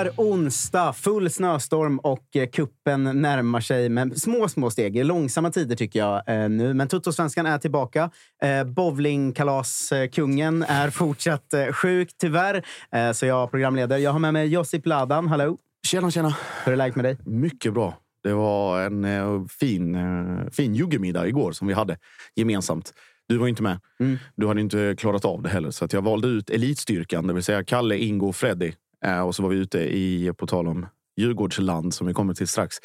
Är onsdag, full snöstorm och eh, kuppen närmar sig med små, små steg. Långsamma tider tycker jag eh, nu. Men Tuttosvenskan är tillbaka. Eh, Bowlingkalaskungen är fortsatt sjuk, tyvärr. Så jag programleder. Jag har med mig Josip Ladan. Hallå! Tjena, tjena. Hur är läget med dig? Mycket bra. Det var en fin, fin juggemiddag igår som vi hade gemensamt. Du var inte med. Mm. Du hade inte klarat av det heller. Så jag valde ut elitstyrkan, det vill säga Kalle, Ingo och Freddy. Eh, och så var vi ute i, på tal om Djurgårdsland som vi kommer till strax.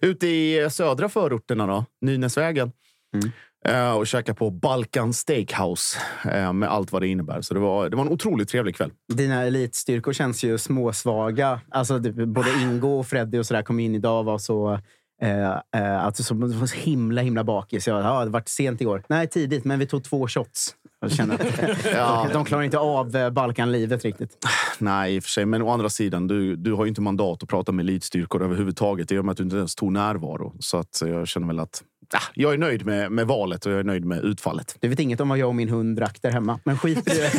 Ute i södra förorterna då, Nynäsvägen. Mm. Eh, och käka på Balkan Steakhouse eh, med allt vad det innebär. Så det var, det var en otroligt trevlig kväll. Dina elitstyrkor känns ju småsvaga. Alltså, både Ingo och Freddy och så där kom in idag och var så... Eh, eh, alltså, så himla, himla bakis. Jag, ja, det var sent igår. Nej, tidigt, men vi tog två shots. Jag känner att Ja. de klarar inte av eh, Balkanlivet riktigt. Nej, i och för sig. Men å andra sidan, du, du har ju inte mandat att prata med elitstyrkor överhuvudtaget. I och med att du inte ens tog närvaro. Så att jag känner väl att jag är nöjd med, med valet och jag är nöjd med utfallet. Du vet inget om vad jag och min hund drack där hemma. Men skit i det,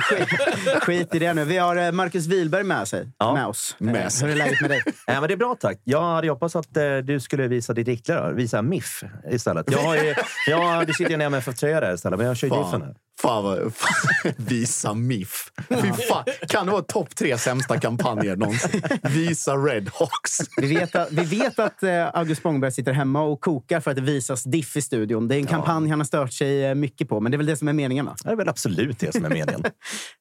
skit, skit i det nu. Vi har eh, Marcus Wihlberg med, sig, Ja. med oss. Med Eh, sig. Hur är läget med dig? Ja, men det är bra tack. Jag hade hoppats att eh, du skulle visa ditt riktiga, visa MIF istället. Jag har ju, jag, du sitter ju i en MFF-tröja där istället, men jag kör ju Diffen här. Fan vad... Fan, visa MIF. Fy fan. Kan det vara topp tre sämsta kampanjer någonsin? Visa Redhawks. Vi vet att, vi vet att eh, August Spångberg sitter hemma och kokar för att det visas diff i studion. Det är en kampanj han har stört sig eh, mycket på, men det är väl det som är meningen. Va? Det är väl absolut det som är meningen.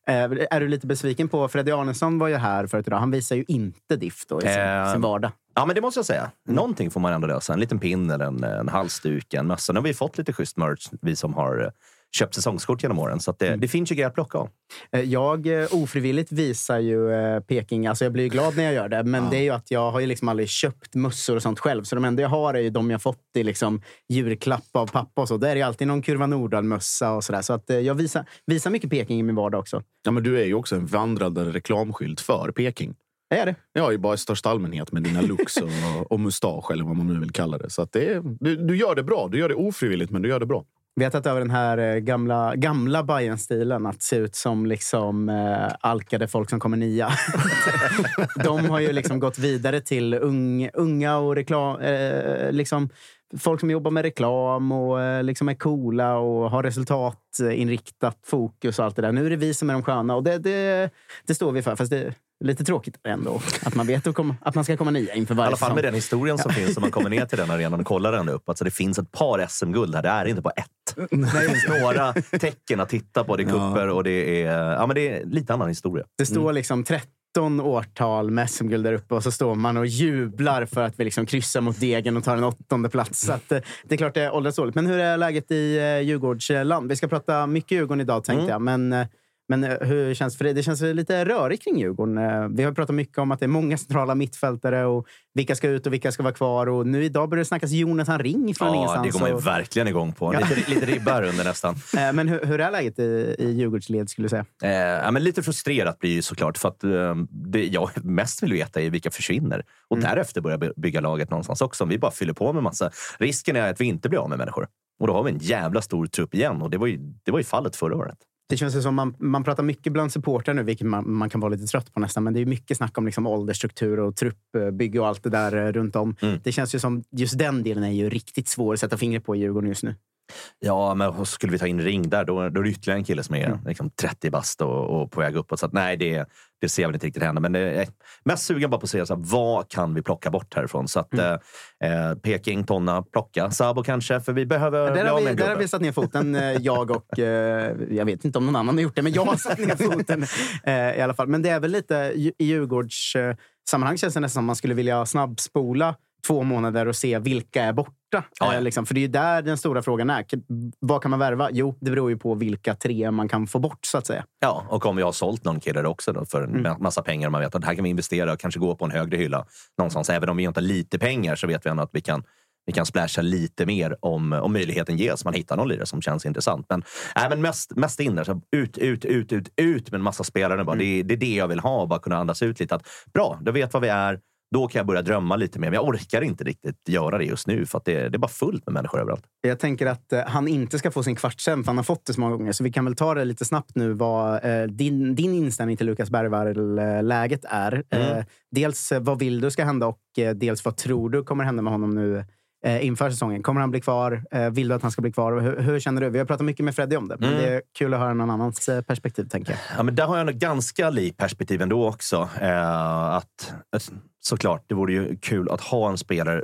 Eh, är du lite besviken på... Freddy Arnesson var ju här förut idag. Han visar ju inte diff då i sin, Eh, sin vardag. Ja, men det måste jag säga. Någonting får man ändå lösa. En liten pin eller en, en halsduk, en mössa. Nu har vi fått lite schysst merch, vi som har köpt säsongskort genom åren. Så att det, det finns ju grejer att plocka av. Eh, Jag eh, ofrivilligt visar ju eh, Peking. Alltså jag blir ju glad när jag gör det. Men det är ju att jag har ju liksom aldrig köpt mössor och sånt själv. Så de enda jag har är ju de jag fått i liksom julklapp av pappa. och så. Där är det alltid någon Kurva Nordahl-mössa och sådär. Så att jag visar, visar mycket Peking i min vardag också. Ja, men du är ju också en vandrande reklamskylt för Peking. Är det? Ja, ju bara i största allmänhet med dina looks och, och mustasch eller vad man nu vill kalla det. Så att det är, du, du gör det bra. Du gör det ofrivilligt, men du gör det bra. Vi har tagit över den här eh, gamla, gamla Bayern-stilen att se ut som liksom, eh, alkade folk som kommer nia. De har ju liksom gått vidare till ung, unga och reklam, eh, liksom, folk som jobbar med reklam och eh, liksom är coola och har resultatinriktat fokus och allt det där. Nu är det vi som är de sköna och det, det, det står vi för. Fast det lite tråkigt ändå att man vet att, man ska komma nia inför I varje alla fall med den historien som finns om man kommer ner till den arenan och kollar ända upp. Alltså det finns ett par SM-guld här. Det är inte bara ett. Det finns några tecken att titta på. Det är kupper och det är, ja, men det är lite annan historia. Det står liksom 13 årtal med SM-guld där uppe och så står man och jublar för att vi liksom kryssar mot Degen och tar en åttonde plats. Så att, eh, det är klart det åldras dåligt. Men hur är läget i eh, Djurgårdsland? Vi ska prata mycket Djurgården idag tänkte jag. Men, eh, men eh, hur känns för det? Det känns lite rörigt kring Djurgården. Eh, Vi har pratat mycket om att det är många centrala mittfältare och vilka ska ut och vilka ska vara kvar. Och nu idag börjar det snackas Jonathan Ring från Ja, det ingenstans. går man ju och- verkligen igång på. Ja. Lite, lite ribba här under nästan. Eh, Men hur, hur är läget i, i Djurgårdsled skulle du säga? Eh, ja, men lite frustrerat blir det såklart. För att, eh, det jag mest vill veta är vilka försvinner. Och därefter börja by- bygga laget någonstans också. Om vi bara fyller på med massa... Risken är att vi inte blir av med människor. Och då har vi en jävla stor trupp igen. Och det var ju, det var ju fallet förra året. Det känns som man, man pratar mycket bland supportrar nu, vilket man, man kan vara lite trött på nästan. Men det är mycket snack om liksom åldersstruktur och truppbygge och allt det där eh, runt om. Mm. Det känns ju som just den delen är ju riktigt svår att sätta fingret på i Djurgården just nu. Ja, men skulle vi ta in Ring där, då, då är det ytterligare en kille som är liksom 30 bast och, och på väg uppåt. Så att, nej, det, det ser vi inte riktigt hända. Men är mest sugen bara på att se så här, vad kan vi plocka bort härifrån. Så att eh, eh, Peking, Tonna, plocka. Sabo kanske, för vi behöver Där bli har, vi, där har vi satt ner foten, eh, jag och... eh, Jag vet inte om någon annan har gjort det, men jag har satt ner foten eh, i alla fall. Men det är väl lite i i Djurgårds eh, sammanhang känns det nästan som man skulle vilja snabbspola två månader och se vilka är borta. Ja, ja. Eh, Liksom. För det är ju där den stora frågan är. Vad kan man värva? Jo, det beror ju på vilka tre man kan få bort, så att säga. Ja, och om vi har sålt någon kille också då för en Mm. ma- massa pengar. Man vet att här kan vi investera och kanske gå på en högre hylla någonstans. Även om vi inte har lite pengar så vet vi ändå att vi kan vi kan splasha lite mer om, om möjligheten ges. Man hittar någon lirare som känns intressant. Men, äh, men mest, mest in där. Så ut, ut, ut, ut, ut med en massa spelare. Bara. Det, är- det är det jag vill ha. Bara kunna andas ut lite. Att, bra, då vet vad vi är. Då kan jag börja drömma lite mer. Men jag orkar inte riktigt göra det just nu. För att det, det är bara fullt med människor överallt. Jag tänker att eh, han inte ska få sin kvartsen, för han har fått det så många gånger. Så vi kan väl ta det lite snabbt nu, vad eh, din, din inställning till Lukas Bergvall-läget är. Mm. Eh, dels eh, vad vill du ska hända och eh, dels vad tror du kommer hända med honom nu eh, inför säsongen? Kommer han bli kvar? Eh, vill du att han ska bli kvar? Hur, hur känner du? Vi har pratat mycket med Freddy om det, men Mm. det är kul att höra någon annans eh, perspektiv, tänker jag. Ja, men där har jag nog ganska likt perspektiv ändå också. Eh, att, såklart, det vore ju kul att ha en spelare.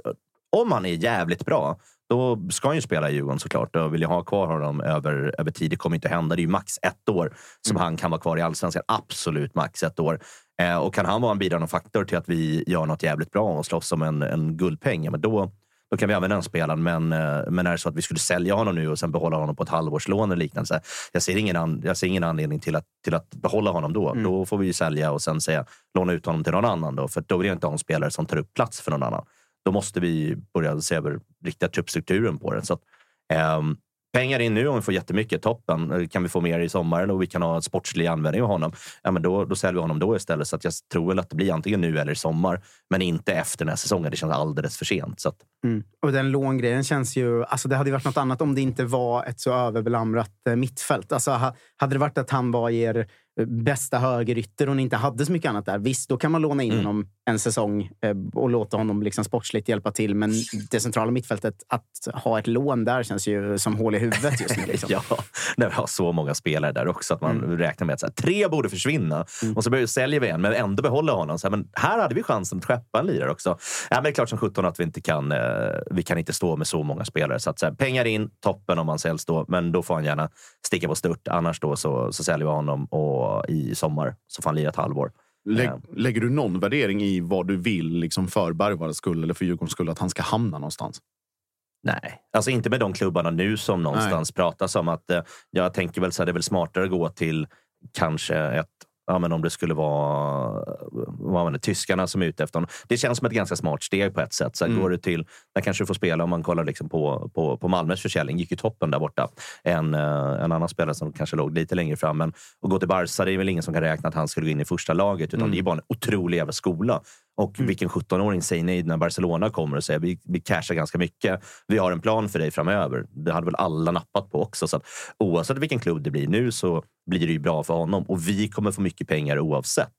Om han är jävligt bra, då ska han ju spela i Djurgården såklart. Då vill jag ha kvar honom över, över tid. Det kommer inte hända. Det är ju max ett år som han kan vara kvar i Allsvenskan. Absolut max ett år. Eh, och kan han vara en bidragande faktor till att vi gör något jävligt bra och slåss om en, en guldpeng, ja, men då, då kan vi använda den spelaren. Men, eh, men är det så att vi skulle sälja honom nu och sen behålla honom på ett halvårslån eller liknande. Så jag, ser ingen an, jag ser ingen anledning till att, till att behålla honom då. Då får vi ju sälja och sen säga, låna ut honom till någon annan. Då, för då vill jag inte ha en spelare som tar upp plats för någon annan. Då måste vi börja se över riktiga truppstrukturen på den. Så att, ehm, pengar in nu om vi får jättemycket, toppen. Eh, Kan vi få mer i sommaren och vi kan ha en sportslig användning av honom, ja, men då, då säljer vi honom då istället. Så att jag tror väl att det blir antingen nu eller i sommar, men inte efter den här säsongen. Det känns alldeles för sent. Så att, Mm. Och den långrejen känns ju... Alltså det hade varit något annat om det inte var ett så överbelamrat eh, mittfält. Alltså, ha, hade det varit att han var er eh, bästa högerytter och ni inte hade så mycket annat där, visst, då kan man låna in Mm. honom en säsong eh, och låta honom liksom sportsligt hjälpa till. Men det centrala mittfältet, att ha ett lån där känns ju som hål i huvudet just nu. Liksom. Ja, när vi har så många spelare där också. Att man Mm. räknar med att så här, tre borde försvinna och så börjar- säljer vi en, men ändå behålla honom. Så här, men här hade vi chansen att skeppa en lirare också. Ja, men det är klart som 17 att vi inte kan, eh, vi kan inte stå med så många spelare. Så, att, så här, pengar in, toppen om han säljs då, men då får han gärna sticka på stört. Annars då så, så säljer vi honom och i sommar så får han lira ett halvår. Lä, Ja. Lägger du någon värdering i vad du vill liksom för Bergvalls skull eller för Djurgårdens skull att han ska hamna någonstans? Nej, alltså inte med de klubbarna nu som någonstans pratas om. att eh, Jag tänker väl så här, det är väl smartare att gå till kanske ett Ja, men om det skulle vara vad man, tyskarna som är ute efter honom. Det känns som ett ganska smart steg på ett sätt. Så Mm. Går du till, där kanske du får spela om man kollar liksom på, på, på Malmös försäljning. gick ju toppen där borta. En, eh, en annan spelare som kanske låg lite längre fram. Men att gå till Barca, det är väl ingen som kan räkna att han skulle gå in i första laget. Utan Mm. det är bara en otrolig jävla skola. Och vilken 17-åring säger nej när Barcelona kommer och säger vi, vi cashar ganska mycket. Vi har en plan för dig framöver. Det hade väl alla nappat på också. Så att oavsett vilken klubb det blir nu så blir det ju bra för honom. Och vi kommer få mycket pengar oavsett.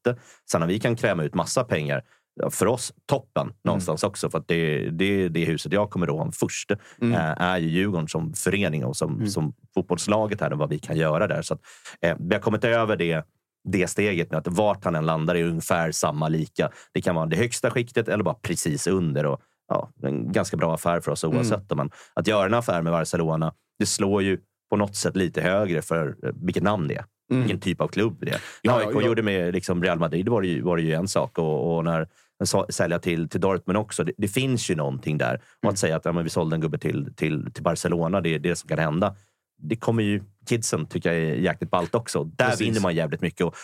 Sen när vi kan kräma ut massa pengar för oss toppen någonstans också. För att det, det, det huset jag kommer ihåg först Mm. eh, är ju Djurgården som förening och som, som fotbollslaget här och vad vi kan göra där. Så att, eh, vi har kommit över det det steget med att vart han än landar är ungefär samma lika. Det kan vara det högsta skiktet eller bara precis under. Och, ja, en ganska bra affär för oss oavsett. Men att göra en affär med Barcelona, det slår ju på något sätt lite högre för eh, vilket namn det är. Mm. Vilken typ av klubb det är. Ja, När AIK ja. gjorde med liksom Real Madrid var det ju, var det ju en sak. Och, och när sälja till, till Dortmund också. Det, det finns ju någonting där. Och Mm. att säga att ja, men vi sålde en gubbe till, till, till Barcelona, det är det som kan hända. Det kommer ju kidsen tycka är jäkligt ballt också. Där Precis. vinner man jävligt mycket. Och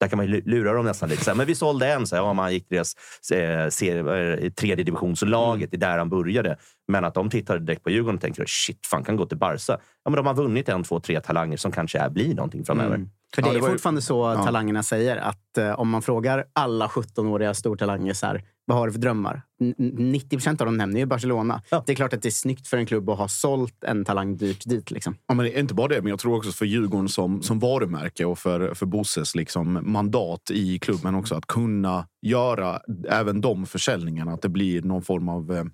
där kan man lura dem nästan lite. Så här, men vi sålde en, så här, ja, man gick deras eh, serie, det, tredje divisionslaget, det är där han började. Men att de tittade direkt på Djurgården och tänkte shit, fan kan gå till Barca. Ja, men de har vunnit en, två, tre talanger som kanske är, blir någonting framöver. Mm. För Ja, det det är var ju- fortfarande så Ja. talangerna säger att eh, om man frågar alla 17-åriga stortalanger så här, Vad har du för drömmar? N- 90 procent av dem nämner ju Barcelona. Ja. Det är klart att det är snyggt för en klubb att ha sålt en talang dyrt dit. Liksom. Ja, men inte bara det, men jag tror också för Djurgården som, som varumärke och för, för Bosses liksom mandat i klubben också att kunna göra även de försäljningarna. Att det blir någon form av eh,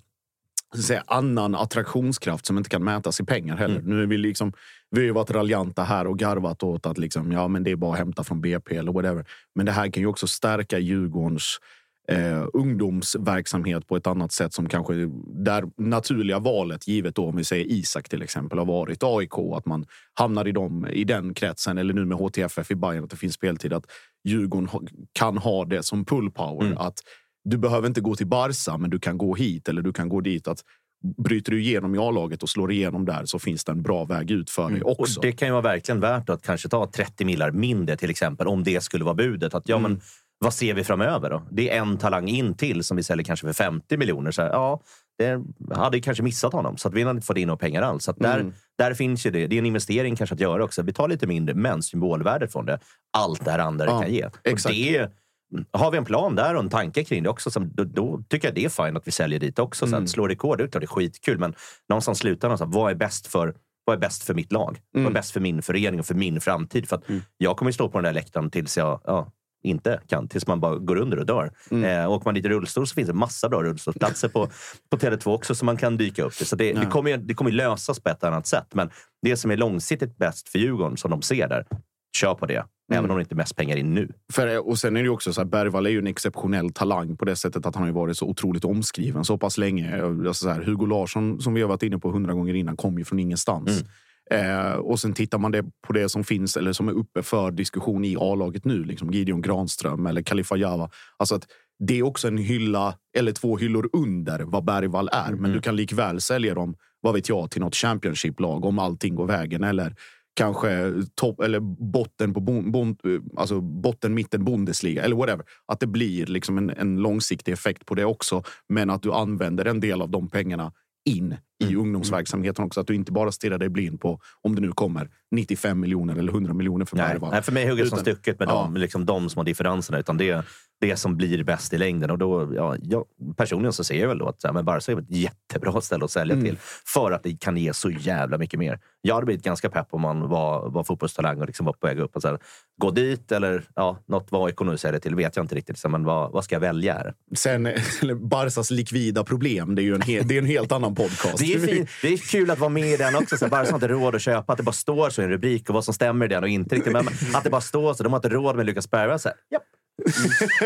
säga, annan attraktionskraft som inte kan mätas i pengar heller. Nu är vi, liksom, vi har ju varit raljanta här och garvat åt att liksom, ja, men det är bara att hämta från BP eller whatever. Men det här kan ju också stärka Djurgårdens eh, ungdomsverksamhet på ett annat sätt som kanske där naturliga valet, givet då om vi säger Isak till exempel, har varit AIK. Att man hamnar i, dem, i den kretsen eller nu med HTFF i Bayern att det finns speltid. Att Djurgården kan ha det som pull power. Att du behöver inte gå till Barca, men du kan gå hit eller du kan gå dit. Att bryter du igenom i A-laget och slår igenom där så finns det en bra väg ut för dig också. Och det kan ju vara verkligen värt att kanske ta 30 millar mindre till exempel, om det skulle vara budet. Att, ja, men, vad ser vi framöver då? Det är en talang in till som vi säljer kanske för 50 miljoner. Så här, ja, det hade kanske missat honom, så att vi hade inte fått in några pengar alls. Så där, där finns ju det. Det är en investering kanske att göra också. Vi tar lite mindre, men symbolvärdet från det. Allt det här andra Ja, det kan ge. exakt. Och det, har vi en plan där och en tanke kring det också, så då, då tycker jag det är fine att vi säljer dit också. Så att slå rekord, det är klart det är skitkul, men någonstans slutar någonstans. Vad är bäst för vad är bäst för mitt lag? Vad är bäst för min förening och för min framtid? För att Jag kommer ju stå på den där läktaren tills jag ja, inte kan. Tills man bara går under och dör. Eh, åker man dit i rullstol så finns det massa bra rullstolsplatser på, på Tele2 också som man kan dyka upp till. Så det, det, kommer, det kommer lösas på ett annat sätt. Men det som är långsiktigt bäst för Djurgården, som de ser där, kör på det. Även om det inte är mest pengar in nu. För, och sen är det också så här, Bergvall är ju en exceptionell talang på det sättet att han har varit så otroligt omskriven så pass länge. Alltså så här, Hugo Larsson, som vi har varit inne på hundra gånger innan, kom ju från ingenstans. Eh, och sen tittar man det på det som finns eller som är uppe för diskussion i A-laget nu, liksom Gideon Granström eller Khalifa Java. Alltså att det är också en hylla eller två hyllor under vad Bergvall är. Men du kan likväl sälja dem, vad vet jag, till något Championship-lag om allting går vägen. Eller kanske topp eller botten på bon, bon, alltså botten, mitten, Bundesliga eller whatever. Att det blir liksom en, en långsiktig effekt på det också. Men att du använder en del av de pengarna in i ungdomsverksamheten också. Att du inte bara stirrar dig blind på om det nu kommer 95 miljoner eller 100 miljoner för Nej, Bergvall. nej, för mig hugger det som stucket med Ja. dem, liksom de har differenserna. Utan det är det som blir bäst i längden. Och då, ja, jag, personligen så ser jag väl då att men Barca är ett jättebra ställe att sälja Mm. till. För att det kan ge så jävla mycket mer. Jag hade blivit ganska pepp om man var, var fotbollstalang och liksom var på väg upp. Och så här, gå dit eller ja, något vad AIK nu säljer till vet jag inte riktigt. Så, men vad, vad ska jag välja här? Sen Barsas likvida problem, det är ju en, he, det är en helt annan podcast. Det är, fint. det är kul att vara med i den också. Så här, Barca har inte råd att köpa. Att det bara står så en rubrik och vad som stämmer i den och inte riktigt. Men att det bara står så. De har inte råd med Lukas Bergvall. Japp.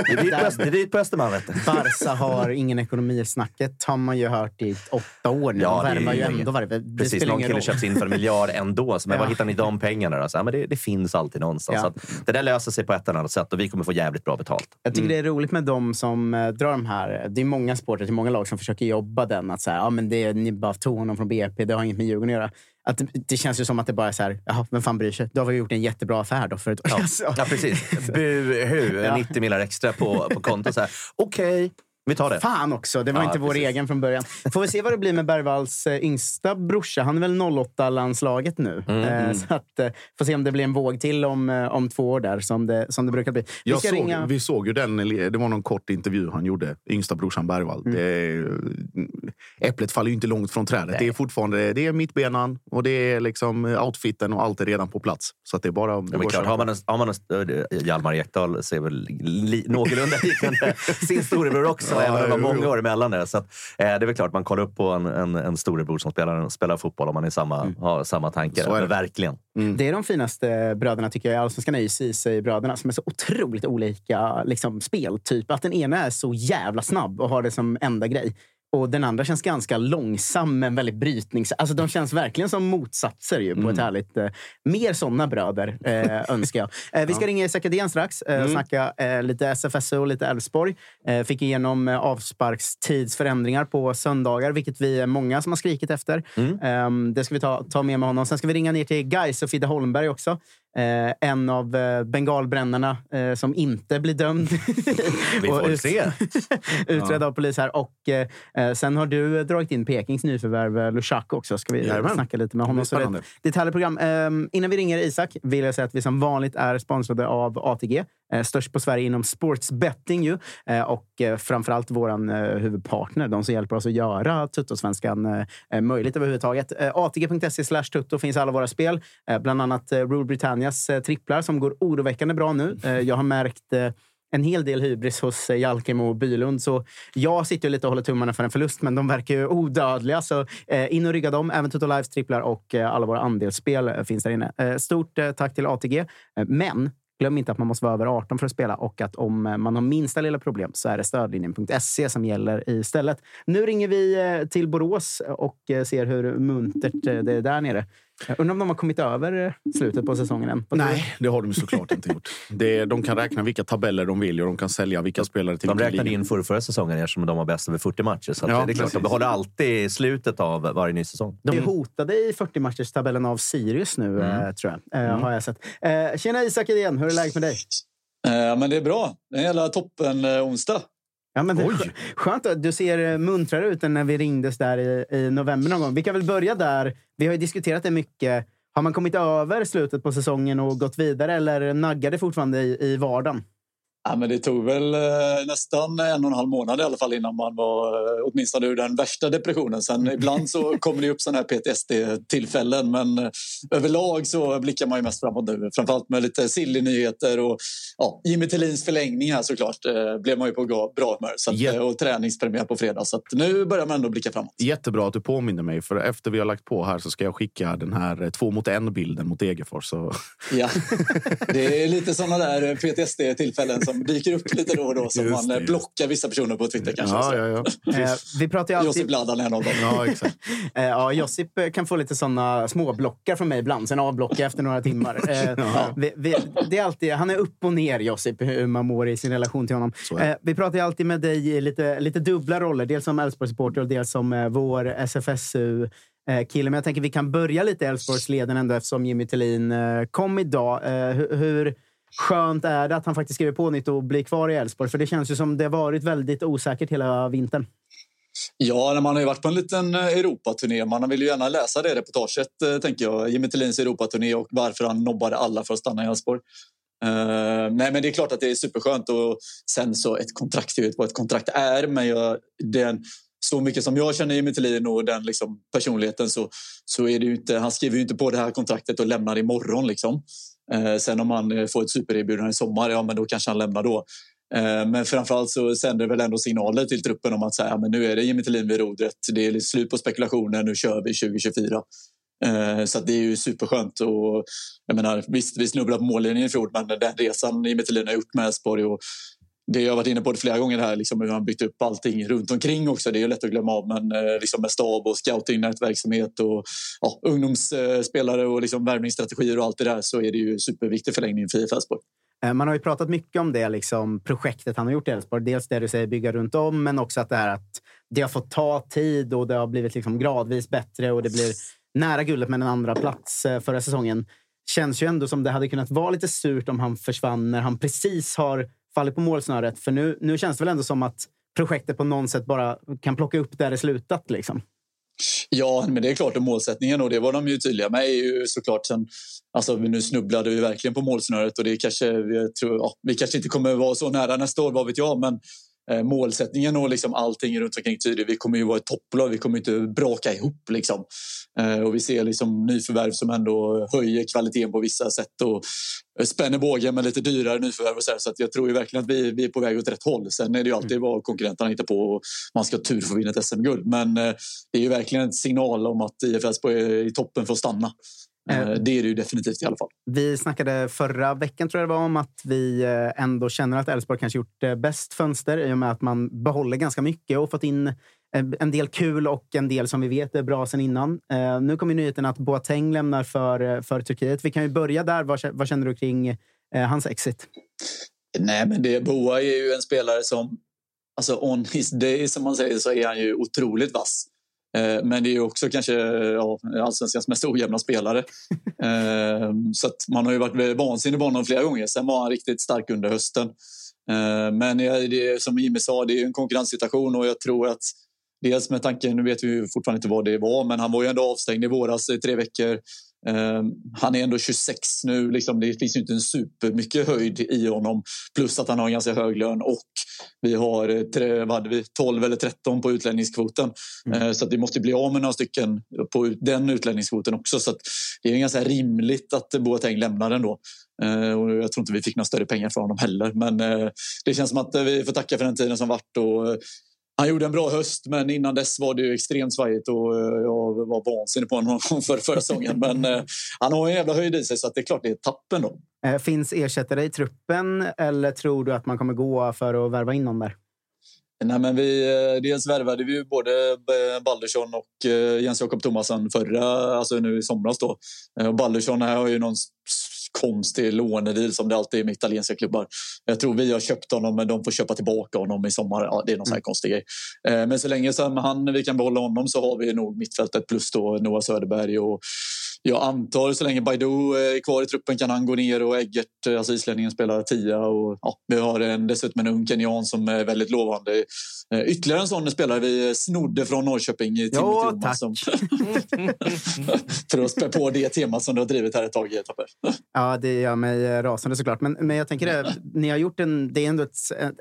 Det är dit på det är på Östermalm. Barca har ingen ekonomi i snacket har man ju hört i åtta år nu. Ja, de det är värvar ju ändå varje... Det Precis, någon kille roll. köps in för en miljard ändå. Så, men Ja. var hittar ni de pengarna? Då? Så, ja, men det, det finns alltid någonstans. Ja. Så det där löser sig på ett eller annat sätt och vi kommer få jävligt bra betalt. Jag tycker det är roligt med de som eh, drar de här. Det är många sporter till många lag som försöker jobba den. Att så här, ja, men det, ni bara tog honom från BP, det har inget med Djurgården att göra. Att det, känns ju som att det bara är så här, jaha, vem fan bryr sig? Då har vi gjort en jättebra affär då för ett Ja, Alltså, ja precis. Buhu! Ja. 90 miljoner extra på, på kontot. Okej, vi tar det. Fan också, det var Ja, inte vår precis. egen från början. Får vi se vad det blir med Bergvalls eh, yngsta brorsa. Han är väl 08-landslaget nu. Mm. Eh, så att, eh, får se om det blir en våg till om, om två år där, som det, som det brukar bli. Vi såg, ringa... Vi såg ju den, det var någon kort intervju han gjorde, yngsta brorsan Bergvall. Mm. Det äpplet faller ju inte långt från trädet. Det är fortfarande det är mittbenan och det är liksom outfiten och allt är redan på plats. Så att det är bara... Det Ja, men klart, har man en, har man en, Hjalmar Ekdal ser väl li, någorlunda liknande sin storebror också, Ja, även om det var många år emellan. Det. Så att, eh, det är väl klart, man kollar upp på en, en, en storebror som spelar, spelar fotboll om man är samma, har samma tankar. Så är det. Verkligen. Är de finaste bröderna tycker jag i Allsvenskan är ju Ceesay-bröderna som är så otroligt olika liksom, speltyp. Att den ena är så jävla snabb och har det som enda grej. Och den andra känns ganska långsam men väldigt brytnings... Alltså de känns verkligen som motsatser ju på ett härligt... Eh, mer såna bröder eh, önskar jag. Eh, vi ska ringa Isak Edén strax eh, och snacka eh, lite SFSU och lite Elfsborg. Eh, fick igenom eh, avsparkstidsförändringar på söndagar, vilket vi är många som har skrikit efter. Eh, det ska vi ta, ta med med honom. Sen ska vi ringa ner till Gais och Fidde Holmberg också. Eh, en av eh, bengalbrännarna eh, som inte blir dömd. Vi får se. utredd av polis här. Och eh, eh, sen har du dragit in Pekings nyförvärv eh, Lushak också. Ska vi Jajamän. snacka lite med Det honom. blir Så det, det är ett härligt program. Eh, innan vi ringer Isak vill jag säga att vi som vanligt är sponsrade av ATG. Eh, störst på Sverige inom sportsbetting ju. Eh, och eh, framförallt vår eh, huvudpartner. De som hjälper oss att göra Tuttosvenskan eh, eh, möjligt överhuvudtaget. Eh, ATG.se slash tutto finns alla våra spel. Eh, bland annat eh, Rule Britannias eh, tripplar som går oroväckande bra nu. Eh, jag har märkt eh, en hel del hybris hos eh, Jalkemo och Bylund. Så jag sitter lite och håller tummarna för en förlust, men de verkar ju odödliga. Så in och rygga dem. Även Toto Lives tripplar och alla våra andelsspel finns där inne. Stort tack till ATG. Men glöm inte att man måste vara över 18 för att spela och att om man har minsta lilla problem så är det stödlinjen.se som gäller istället. Nu ringer vi till Borås och ser hur muntert det är där nere. Jag undrar om de har kommit över eh, slutet på säsongen än. Nej, det har de såklart inte gjort. Det, de kan räkna vilka tabeller de vill och de kan sälja vilka spelare till De räknade in förra, förra säsongen eftersom de var bäst över 40 matcher. Så Ja, det är klart, precis. de behåller alltid slutet av varje ny säsong. De är hotade i 40-matcherstabellen av Sirius nu, eh, tror jag. Eh, Har jag sett. Tjena Isak igen, hur är läget med dig? Eh, men det är bra. Det är en jävla toppen onsdag. Ja, men det är skö- Skönt att du ser eh, muntrare ut än när vi ringdes där i, i november någon gång. Vi kan väl börja där. Vi har ju diskuterat det mycket. Har man kommit över slutet på säsongen och gått vidare eller naggar det fortfarande i, i vardagen? Ja, men det tog väl eh, nästan en och en halv månad i alla fall innan man var eh, åtminstone ur den värsta depressionen. Sen ibland så kommer det upp sådana här PTSD-tillfällen men eh, överlag så blickar man ju mest framåt nu. Framförallt med lite silly nyheter och ja, Jimmy Tillins förlängning här såklart blev man ju på bra humör. Så att, Och träningspremiär på fredag. Så nu börjar man ändå blicka framåt. Jättebra att du påminner mig, för efter vi har lagt på här så ska jag skicka den här två mot en-bilden mot Degerfors. Så... Ja, det är lite sådana där PTSD-tillfällen som dyker upp lite då och då som man det, eh, just blockar vissa personer på Twitter kanske. Ja, Så. ja, ja. Eh, vi pratar ju Josip alltid... Bladan är en av dem. ja, exakt. Eh, ja, Josip kan få lite såna småblockar från mig ibland. Sen avblockar jag efter några timmar. Eh, vi, vi, det är alltid, han är upp och ner, Josip, hur man mår i sin relation till honom. Det. Eh, vi pratar ju alltid med dig i lite, lite dubbla roller. Dels som Elfsborg-supporter och dels som eh, vår SFSU. Kille. Men jag tänker vi kan börja lite i Elfsborgsleden ändå eftersom Jimmy Tillin kom idag. Hur, hur skönt är det att han faktiskt skriver på nytt och blir kvar i Elfsborg? För det känns ju som det har varit väldigt osäkert hela vintern. Ja, man har ju varit på en liten eh, Europaturné. Man vill ju gärna läsa det reportaget, eh, tänker jag. Jimmy Tillins Europaturné och varför han nobbade alla för att stanna i Elfsborg. Uh, nej, men det är klart att det är superskönt. Och sen så ett kontrakt är ju vad ett kontrakt är. Men jag, den, så mycket som jag känner Jimmy Tillin och den liksom, personligheten så, så är det ju inte, han skriver ju inte på det här kontraktet och lämnar imorgon. Liksom. Eh, sen om han eh, får ett supererbjudande i sommar, ja men då kanske han lämnar då. Eh, men framförallt så sänder det väl ändå signaler till truppen om att säga, men nu är det Jimmy Tillin vid rodret. Det är slut på spekulationer. Nu kör vi 2024. Eh, så att det är ju superskönt. Och, jag menar, visst, vi snubblade på mållinjen i fjol, men den resan Jimmy Tillin har gjort med Elfsborg och det jag har varit inne på det flera gånger här, liksom hur han byggt upp allting runt omkring också. Det är ju lätt att glömma av, men eh, liksom med stab och scoutingnätverksamhet och ja, ungdomsspelare och liksom värvningsstrategier och allt det där så är det ju superviktig förlängning för IF Elfsborg. Eh, Man har ju pratat mycket om det liksom, projektet han har gjort i Elfsborg. Dels det du säger, bygga runt om, men också att det här att det har fått ta tid och det har blivit liksom gradvis bättre och det blir nära guldet med en andra plats eh, förra säsongen. Känns ju ändå som det hade kunnat vara lite surt om han försvann när han precis har fallit på målsnöret. För nu, nu känns det väl ändå som att projektet på något sätt bara kan plocka upp där det slutat. Liksom. Ja, men det är klart Och målsättningen och det var de ju tydliga med är ju såklart sen. Alltså nu snubblade vi verkligen på målsnöret och det kanske, vi, tror, ja, vi kanske inte kommer vara så nära nästa år, vad vet jag, men målsättningen och liksom allting runt omkring tydlig. Vi kommer ju vara ett topplag, vi kommer inte braka ihop liksom. Eh, och vi ser liksom nyförvärv som ändå höjer kvaliteten på vissa sätt och eh, spänner bågen med lite dyrare nyförvärv och så, här. så jag tror ju verkligen att vi, vi är på väg åt rätt håll. Sen är det ju alltid vad konkurrenterna hittar på och man ska ha tur för att vinna ett SM-guld. Men eh, det är ju verkligen en signal om att IF Elfsborg är i toppen för att stanna. Eh, Eh. det är det ju definitivt i alla fall. Vi snackade förra veckan tror jag det var om att vi eh, ändå känner att Elfsborg kanske gjort bäst fönster i och med att man behåller ganska mycket och fått in en del kul och en del som vi vet är bra sen innan. Nu kommer nyheten att Boateng lämnar för, för Turkiet. Vi kan ju börja där. Vad, vad känner du kring hans exit? Nej, men det, Boa är ju en spelare som... Alltså on his day, som man säger, så är han ju otroligt vass. Eh, men det är också kanske ja, allsvenskans mest ojämna spelare. Eh, så man har ju varit vansinnig på honom flera gånger. Sen var han riktigt stark under hösten. Eh, men det, som Jimmy sa, det är en konkurrenssituation och jag tror att dels med tanke, nu vet vi fortfarande inte vad det var, men han var ju ändå avstängd i våras i tre veckor. Ehm, han är ändå 26 nu. Liksom, det finns inte en supermycket höjd i honom. Plus att han har en ganska hög lön och vi har eh, tre, vad hade vi, 12 eller 13 på utlänningskvoten. Mm. Ehm, så att vi måste bli av med några stycken på den utlänningskvoten också. Så det är ganska rimligt att Boateng lämnar den då. Ehm, och jag tror inte vi fick några större pengar för honom heller. Men eh, det känns som att vi får tacka för den tiden som varit. Och, eh, han gjorde en bra höst, men innan dess var det extremt svajigt och eh, jag var vansinnig på honom för förra säsongen. Men eh, han har en jävla höjd i sig, så det är klart det är tappen då. Eh, finns ersättare i truppen eller tror du att man kommer gå för att värva in någon där? Nej, men vi, dels värvade vi både Baldersson och Jens Jakob Thomasson förra, alltså nu i somras. Då. Baldersson har ju någon konstig lånedeal som det alltid är med italienska klubbar. Jag tror vi har köpt honom men de får köpa tillbaka honom i sommar. Ja, det är någon sån här mm. konstig grej. Eh, men så länge som han, vi kan behålla honom så har vi nog mittfältet plus då Noah Söderberg och jag antar så länge Baidu är kvar i truppen kan han gå ner och Eggert, alltså islänningen, spelar tia. Och, ja, vi har en, dessutom en ung kenyan som är väldigt lovande. Eh, ytterligare en sån spelare vi snodde från Norrköping, Timothy ja, Johansson. för att spä på det temat som du har drivit här ett tag, Tapper. ja, det gör mig rasande såklart. Men, men jag tänker det, ni har gjort en, det är ändå ett,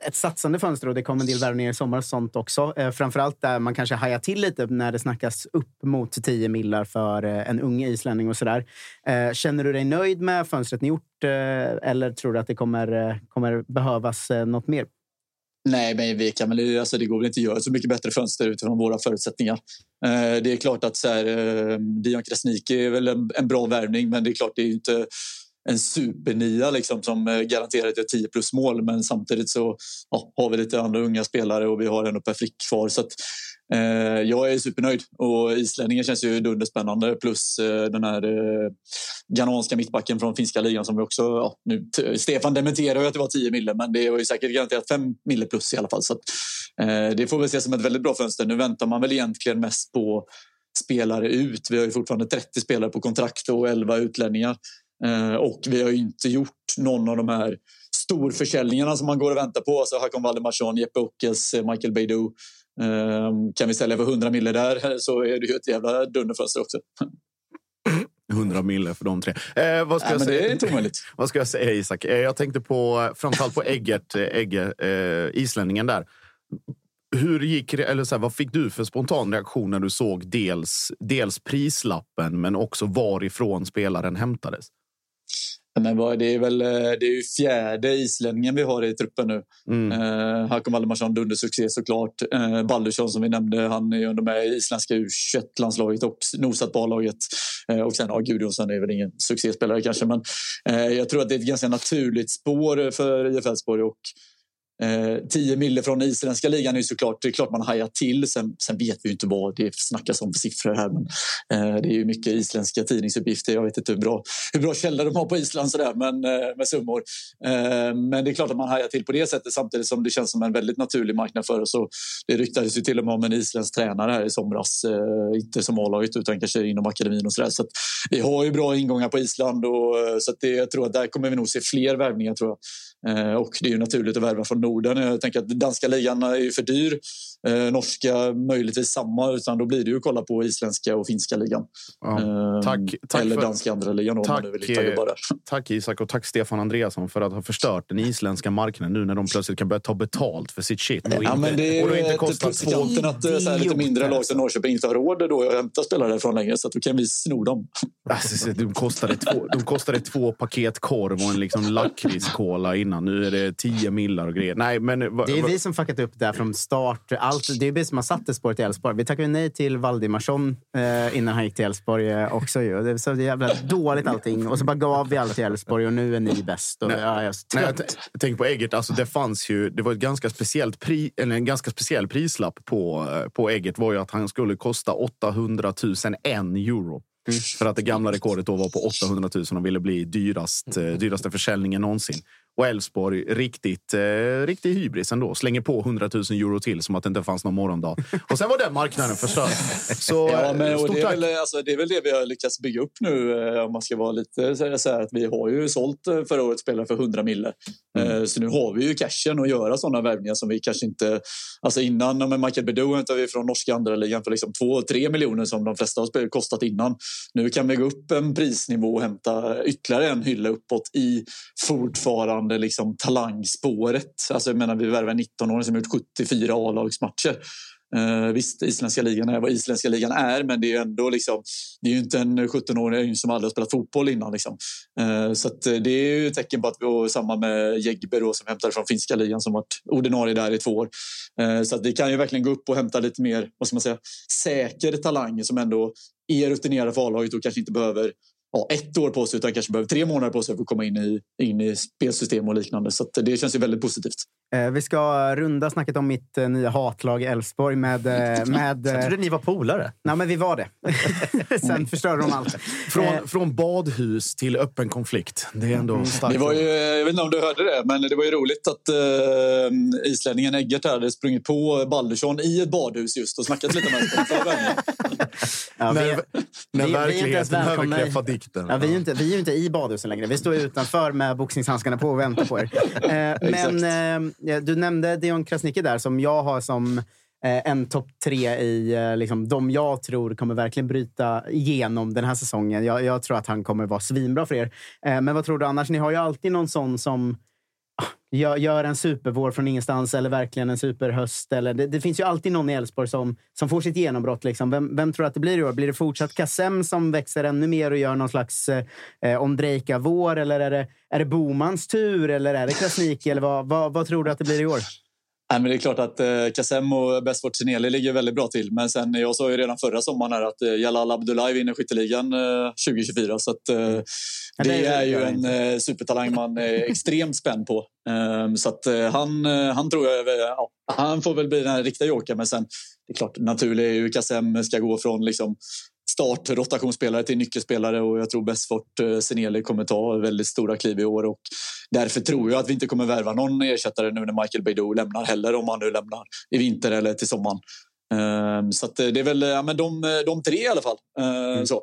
ett satsande fönster och det kom en del värvningar i sommar och sånt också. Eh, framförallt där man kanske hajar till lite när det snackas upp mot 10 millar för eh, en ung islänning och sådär. Eh, känner du dig nöjd med fönstret ni gjort eh, eller tror du att det kommer, eh, kommer behövas eh, något mer? Nej, men vi kan det, alltså det går väl inte att göra så mycket bättre fönster utifrån våra förutsättningar. Eh, det är klart att så här, eh, Dion Krasniqi är väl en, en, bra värvning men det är klart det är inte en supernia liksom, som eh, garanterat gör ett 10 plus mål men samtidigt så ja, har vi lite andra unga spelare och vi har ändå Per Frick kvar. Så att, Eh, jag är supernöjd och islänningen känns ju dunderspännande plus eh, den här eh, ghananska mittbacken från finska ligan som vi också... Ja, nu, Stefan dementerar ju att det var 10 mille men det var ju säkert garanterat 5 mille plus i alla fall. Så att, eh, det får vi se som ett väldigt bra fönster. Nu väntar man väl egentligen mest på spelare ut. Vi har ju fortfarande 30 spelare på kontrakt och 11 utlänningar. Eh, och vi har inte gjort någon av de här storförsäljningarna som man går och väntar på. Alltså Hakon Valdemarsson, Jeppe Ockels, eh, Michael Beidou. Eh, kan vi sälja för 100 mille där så är det ju ett jävla dunderfönster också. 100 mille för de tre. Eh, vad ska Nej, jag säga? Det är inte omöjligt. vad ska jag säga, Isak? Eh, jag tänkte på framförallt på Eggert, Egge, eh, islänningen där. Hur gick eller så här, vad fick du för spontan reaktion när du såg dels, dels prislappen men också varifrån spelaren hämtades? Men vad, det är väl det är ju fjärde islänningen vi har i truppen nu. Mm. Eh, Hakon Valdemarsson, dundersuccé såklart. Eh, Baldursson som vi nämnde, han är ju ändå med i isländska U21-landslaget och nosat på A-laget. Eh, och sen, ja, Gudjonsson är väl ingen succéspelare kanske, men eh, jag tror att det är ett ganska naturligt spår för IF Elfsborg och Eh, 10 mille från isländska ligan är såklart, det är klart man hajar till. Sen, sen vet vi inte vad det snackas om för siffror här. Men, eh, det är ju mycket isländska tidningsuppgifter. Jag vet inte hur bra, hur bra källor de har på Island sådär, men, eh, med summor. Eh, men det är klart att man hajar till på det sättet samtidigt som det känns som en väldigt naturlig marknad för oss. Och det ryktades ju till och med om en isländsk tränare här i somras. Eh, inte som A-laget utan kanske inom akademin och sådär. Så vi har ju bra ingångar på Island och eh, så så det, jag tror att där kommer vi nog se fler värvningar tror jag och det är ju naturligt att värva från Norden. Jag tänker att danska ligan är ju för dyr. Eh, norska möjligtvis samma, utan då blir det ju att kolla på isländska och finska ligan. Ja, eh, tack, tack eller för, danska andra ligan tack, tack Isak och tack Stefan Andreasson för att ha förstört den isländska marknaden nu när de plötsligt kan börja ta betalt för sitt shit. Och ja, inte, men det och då inte kostar två... att så här, lite mindre lag som Norrköping inte har råd då att hämta spelare därifrån längre, så att då kan vi sno dem. Alltså, de, kostade två, de kostade två paket korv och en liksom lakritskola innan. Nu är det tio millar och grejer. Nej, men, det är vi som fuckat upp det från start. Allt, det är vi som har satt det spåret i Elfsborg. Vi tackade nej till Valdemarsson eh, innan han gick till Elfsborg eh, också. Ju. Det är så jävla dåligt allting. Och så bara gav vi alla till Elfsborg och nu är ni bäst. Och, nej, ja, jag, nej, jag tänker på Eggert. Alltså, det fanns ju, det var ett ganska speciellt pri, en ganska speciell prislapp på, eh, på Eggert. var ju att han skulle kosta 800 000 en euro. Mm. För att det gamla rekordet då var på 800 000 och ville bli dyrast, eh, dyraste försäljningen någonsin. Och Elfsborg, riktigt, eh, riktig hybris ändå. Slänger på 100 000 euro till som att det inte fanns någon morgondag. Och sen var den marknaden förstörd. Så, ja, men, eh, och det, är väl, alltså, det är väl det vi har lyckats bygga upp nu. eh, Om man ska vara lite så så här, att Vi har ju sålt eh, förra årets spelare för 100 mille. Mm. Eh, Så nu har vi ju cashen att göra sådana värvningar som vi kanske inte... Alltså innan med Michael Bedou hämtade vi från norska andra ligan för liksom 2-3 miljoner som de flesta har kostat innan. Nu kan vi gå upp en prisnivå och hämta ytterligare en hylla uppåt i fortfarande liksom talangspåret. Alltså jag menar, vi värvar en 19-åring som har gjort 74 A-lagsmatcher. Uh, visst, isländska ligan är vad isländska ligan är, men det är ju ändå liksom, det är ju inte en 17-åring som aldrig har spelat fotboll innan. Liksom. Uh, så att, eh, det är ju ett tecken på att vi har samma med Jägber då, som hämtade från finska ligan som varit ordinarie där i två år. Uh, så att vi kan ju verkligen gå upp och hämta lite mer, vad ska man säga, säker talang som ändå är rutinerade för A-laget och kanske inte behöver ja, ett år på sig utan kanske behöver tre månader på sig för att komma in i, in i spelsystem och liknande. Så att det känns ju väldigt positivt. Eh, Vi ska runda snacket om mitt eh, nya hatlag Elfsborg med... eh, med Jag trodde ni var polare. Nej, men vi var det. Sen förstörde de allt. Från, Eh, från badhus till öppen konflikt. Det är ändå starkt. Det var ju, jag vet inte om du hörde det, men det var ju roligt att uh, islänningen Eggert hade sprungit på Baldursson i ett badhus just och snackat lite med honom. ja, vi, när vi- verkligheten överträffar dikten. Ja, vi, är ju inte, vi är ju inte i badhusen längre. Vi står utanför med boxningshandskarna på och väntar på er. Eh, men du nämnde Dion Krasniqi där, som jag har som eh, en topp tre i eh, liksom, de jag tror kommer verkligen bryta igenom den här säsongen. Jag, jag tror att han kommer vara svinbra för er. Eh, men vad tror du annars? Ni har ju alltid någon sån som gör, gör en supervår från ingenstans eller verkligen en superhöst. Eller, det, det finns ju alltid någon i Elfsborg som, som får sitt genombrott. Liksom. Vem, vem tror att det blir i år? Blir det fortsatt Kassem som växer ännu mer och gör någon slags eh, eh Ondrejka-vår? Eller är det, är det Bomans tur? Eller är det Krasniqi? Eller vad, vad, vad tror du att det blir i år? Nej, men det är klart att eh, Kassem och Besfort Sineli ligger väldigt bra till. Men sen, jag sa ju redan förra sommaren här att eh, Jalal Abdullahi vinner skytteligan eh, 2024. Så att, eh, det det är ju en eh, supertalang man är extremt spänd på. Ehm, så att eh, han, eh, han tror jag, är- ja, han får väl bli den riktiga jokern. Men sen, det är klart, naturligt är ju Kassem ska gå från liksom, start rotationsspelare till nyckelspelare och jag tror Besfort eh, Seneli kommer ta väldigt stora kliv i år och därför tror jag att vi inte kommer värva någon ersättare nu när Michael Beidou lämnar heller om han nu lämnar i vinter eller till sommaren. Ehm, så eh, det är väl ja, men de, de tre i alla fall. Ehm, så.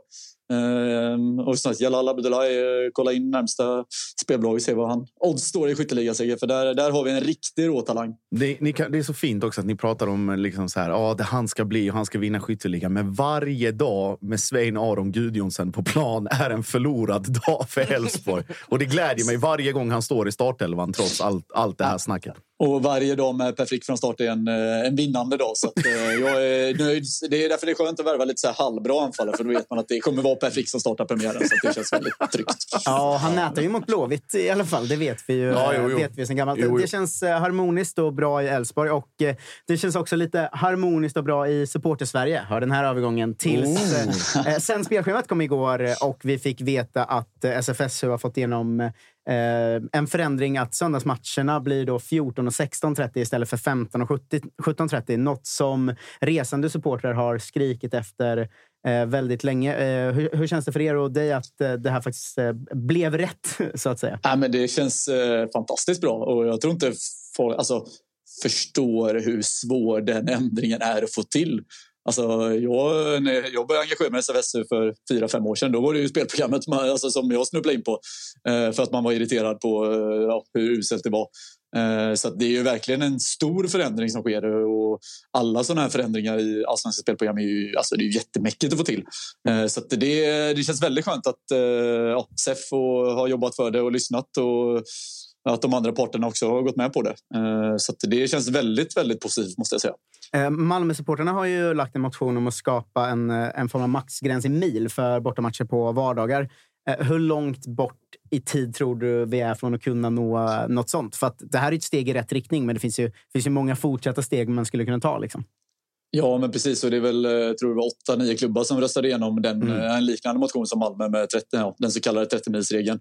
Ehm, och snart Jalal Abdullahi, eh, kolla in närmsta spelbolag och se vad han odds står i skytteligaseger för där, där har vi en riktig råtalang. Det, ni kan, det är så fint också att ni pratar om eh, liksom så här, ah, det han ska bli och han ska vinna skytteligan. Men varje dag med Svein Aron Gudjonsen på plan är en förlorad dag för Elfsborg. Och det glädjer mig varje gång han står i startelvan trots allt, allt det här snacket. Och varje dag med Per Frick från start är en, eh, en vinnande dag. Så att, eh, jag är nöjd. Det är därför det är skönt att värva lite så här halvbra anfallare. För då vet man att det kommer vara Per Frick som startar premiären. Så att det känns väldigt tryggt. Ja, han nätar ju mot Blåvitt i alla fall. Det vet vi ju Ja, jo, jo. Vet vi sen gammalt. Jo, jo. Det känns eh, harmoniskt och bra i Elfsborg. Och eh, det känns också lite harmoniskt och bra i supporter-Sverige. Hör den här övergången tills... eh, eh, sen spelschemat kom igår eh, och vi fick veta att eh, SFSU har fått igenom eh, Eh, en förändring att söndagsmatcherna blir då 14 och 16.30 istället för 15 och 17.30. Något som resande supportrar har skrikit efter eh, väldigt länge. Eh, hur, hur känns det för er och dig att eh, det här faktiskt eh, blev rätt, så att säga? Ja, men det känns eh, fantastiskt bra. Och jag tror inte folk alltså, förstår hur svår den ändringen är att få till. Alltså, jag, när jag började engagera mig i SFSU för fyra, fem år sedan. Då var det ju spelprogrammet man, alltså, som jag snubblade in på. Eh, för att man var irriterad på eh, ja, hur uselt det var. Eh, så att det är ju verkligen en stor förändring som sker. Och alla sådana här förändringar i allsvenska spelprogram är ju, alltså, det är jättemäckigt att få till. Eh, så att det, det känns väldigt skönt att eh, ja, SEF och, har jobbat för det och lyssnat. Och, att de andra parterna också har gått med på det. Eh, så att det känns väldigt, väldigt positivt måste jag säga. Eh, Malmö-supporterna har ju lagt en motion om att skapa en, eh, en form av maxgräns i mil för bortamatcher på vardagar. Hur långt bort i tid tror du vi är från att kunna nå något sånt? För att det här är ett steg i rätt riktning, men det finns ju, finns ju många fortsatta steg man skulle kunna ta. Liksom. Ja, men precis. Och det är väl, jag tror var åtta, nio klubbar som röstade igenom den, Mm. eh, en liknande motion som Malmö med 30, ja, den så kallade 30-milsregeln.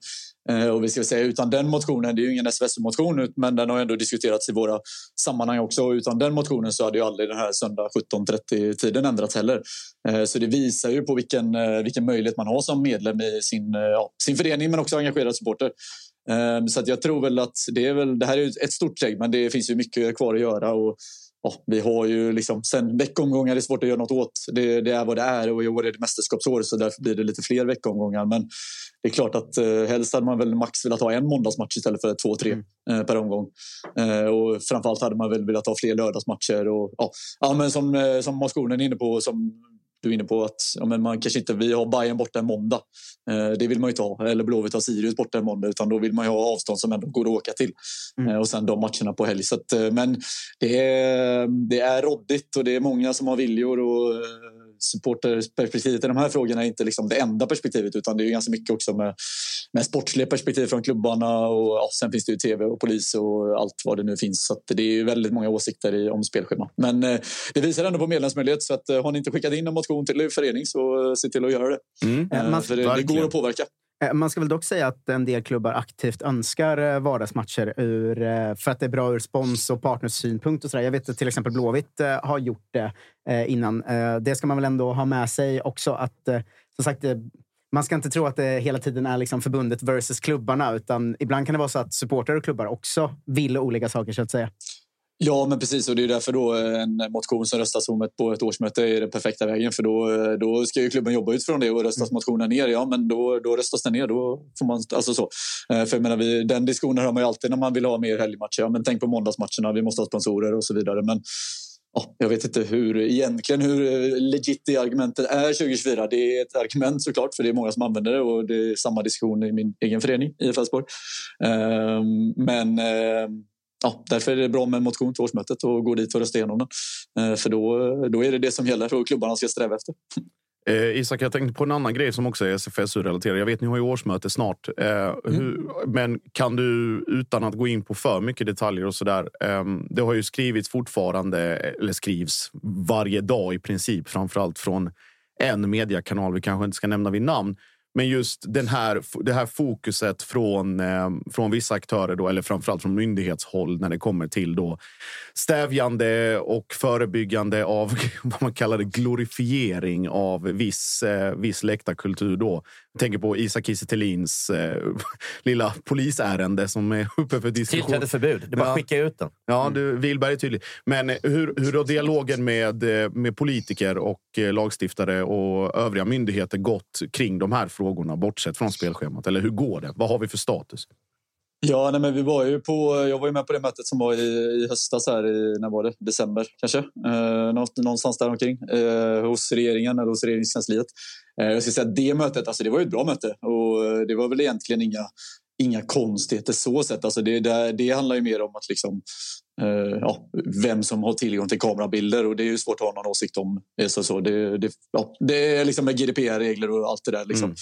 Eh, och vi ska säga, utan den motionen, det är ju ingen SVS-motion, men den har ändå diskuterats i våra sammanhang också. Och utan den motionen så hade ju aldrig den här söndag 17.30-tiden ändrats heller. Eh, så det visar ju på vilken, eh, vilken möjlighet man har som medlem i sin, eh, ja, sin förening, men också engagerad supporter. Um, så jag tror väl att det är väl, det här är ett stort steg men det finns ju mycket kvar att göra. Och, ja, vi har ju liksom, sen veckomgångar är svårt att göra något åt. Det, det, är vad det är och i år är det mästerskapsår så därför blir det lite fler veckomgångar. Men det är klart att eh, helst hade man väl max velat ha en måndagsmatch istället för två, tre mm. eh, per omgång. Eh, och framförallt hade man väl velat ha fler lördagsmatcher. Och, ja, ja, men som, eh, som motionen är inne på, som du är inne på att ja, men man kanske inte vi har Bayern borta en måndag. Eh, det vill man ju inte ha. Eller Blåvitt har Sirius borta en måndag. Utan då vill man ju ha avstånd som ändå går att åka till. Mm. Eh, och sen de matcherna på helg. Så att, eh, men det är, det är råddigt och det är många som har viljor. Och, eh, supporterperspektivet i de här frågorna är inte liksom det enda perspektivet utan det är ganska mycket också med, med sportsliga perspektiv från klubbarna och ja, sen finns det ju tv och polis och allt vad det nu finns. Så det är väldigt många åsikter i, om spelschema. Men eh, det visar ändå på medlemsmöjlighet så att, eh, har ni inte skickat in en motion till er förening så eh, se till att göra det. Mm. Eh, för det, det går att påverka. Eh, man ska väl dock säga att en del klubbar aktivt önskar eh, vardagsmatcher ur, eh, för att det är bra ur spons och partnersynpunkt. Och så där. Jag vet att till exempel Blåvitt har gjort det innan. Det ska man väl ändå ha med sig också. att som sagt, man ska inte tro att det hela tiden är liksom förbundet versus klubbarna. utan Ibland kan det vara så att supportrar och klubbar också vill olika saker. så att säga. Ja, men precis. Och det är därför då en motion som röstas om ett, på ett årsmöte är den perfekta vägen. För då, då ska ju klubben jobba utifrån det och röstas mm. motionen ner, ja, men då, då röstas den ner. Då får man, alltså så. Eh, för jag menar, vi, den diskussionen har man ju alltid när man vill ha mer helgmatcher. Ja, men tänk på måndagsmatcherna, vi måste ha sponsorer och så vidare. Men ja, jag vet inte hur, egentligen hur legit det argumentet är 2024. Det är ett argument såklart, för det är många som använder det och det är samma diskussion i min egen förening, IF Elfsborg. Um, men um, ja, därför är det bra med en motion till årsmötet och gå dit och rösta igenom den. Eh, för då, då är det det som gäller och klubbarna ska sträva efter. Eh, Isak, jag tänkte på en annan grej som också är SFSU-relaterad. Jag vet ni har ju årsmöte snart. Eh, mm. hur, men kan du, utan att gå in på för mycket detaljer och sådär. Eh, det har ju skrivits fortfarande, eller skrivs varje dag i princip, framförallt från en mediekanal, vi kanske inte ska nämna vid namn, men just den här, det här fokuset från, eh, från vissa aktörer, då, eller framförallt från myndighetshåll när det kommer till då stävjande och förebyggande av vad man kallar det, glorifiering av viss, eh, viss läktarkultur. Då. Jag tänker på Isak Kiese eh, lilla polisärende som är uppe för diskussion. Tillträdesförbud. Det är bara ja. skicka ut den. Ja, du, Wilberg är tydlig. Men hur, hur har dialogen med, eh, med politiker och eh, lagstiftare och övriga myndigheter gått kring de här frågorna, bortsett från spelschemat? Eller hur går det? Vad har vi för status? Ja, nej, men vi var ju på, jag var ju med på det mötet som var i, i höstas, här i, när var det? december kanske. Eh, någonstans där omkring eh, hos regeringen eller hos regeringskansliet. Eh, jag ska säga att det mötet, alltså det var ju ett bra möte och eh, det var väl egentligen inga, inga konstigheter så sett. Alltså det, det, det handlar ju mer om att liksom, eh, ja, vem som har tillgång till kamerabilder och det är ju svårt att ha någon åsikt om. Så, så. Det, det, ja, det är liksom med GDPR-regler och allt det där. Liksom.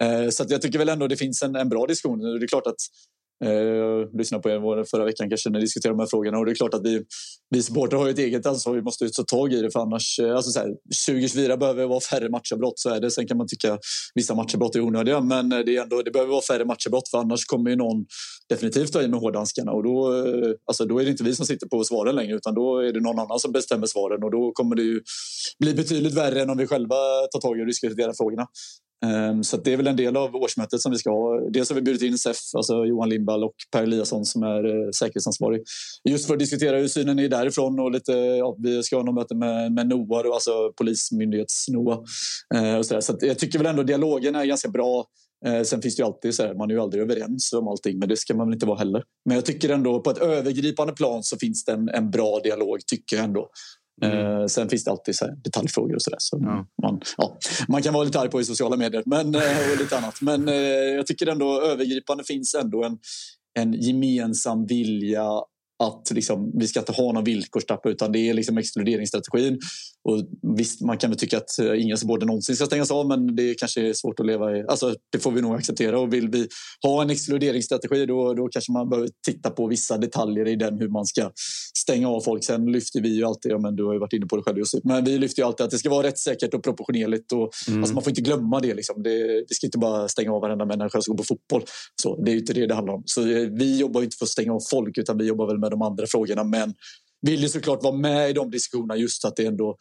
Mm. Eh, så jag tycker väl ändå det finns en, en bra diskussion. Det är klart att Eh, jag lyssnade på er förra veckan kanske när ni diskuterade de här frågorna och det är klart att vi, vi supportrar har ett eget ansvar. Vi måste ta tag i det för annars, eh, alltså så här, 2024 behöver vara färre matchavbrott så är det. Sen kan man tycka vissa matchavbrott är onödiga men eh, det, är ändå, det behöver vara färre matchavbrott för annars kommer ju någon definitivt ta i med hårdhandskarna och då, alltså då är det inte vi som sitter på svaren längre utan då är det någon annan som bestämmer svaren och då kommer det ju bli betydligt värre än om vi själva tar tag i och diskuterar frågorna. Ehm, så det är väl en del av årsmötet som vi ska ha. Dels har vi bjudit in SEF, alltså Johan Lindvall och Per Eliasson som är eh, säkerhetsansvarig. Just för att diskutera hur synen är därifrån och lite, ja, vi ska ha något möte med, med NOA, alltså Polismyndighets-NOA. Eh, och så, så jag tycker väl ändå dialogen är ganska bra. Eh, sen finns det ju alltid så här, man är ju aldrig överens om allting, men det ska man väl inte vara heller. Men jag tycker ändå på ett övergripande plan så finns det en, en bra dialog, tycker jag ändå. Mm. Eh, sen finns det alltid så detaljfrågor och sådär. Så ja. Man, ja, man kan vara lite arg på i sociala medier men, eh, och lite annat. Men eh, jag tycker ändå övergripande finns ändå en, en gemensam vilja att liksom, vi ska inte ha någon villkorstrappa utan det är liksom exkluderingsstrategin. Och visst, man kan väl tycka att eh, ingen supporter någonsin ska stängas av men det kanske är svårt att leva i. Alltså, det får vi nog acceptera. Och vill vi ha en exkluderingsstrategi då, då kanske man behöver titta på vissa detaljer i den hur man ska stänga av folk. Sen lyfter vi ju alltid, ja, men du har ju varit inne på det själv Josef, men vi lyfter ju alltid att det ska vara rättssäkert och proportionerligt. Och, mm. alltså, man får inte glömma det, liksom. det. Vi ska inte bara stänga av varenda människa som går på fotboll. Så, det är ju inte det det handlar om. Så eh, vi jobbar inte för att stänga av folk utan vi jobbar väl med de andra frågorna. Men vill ju såklart vara med i de diskussionerna just att det ändå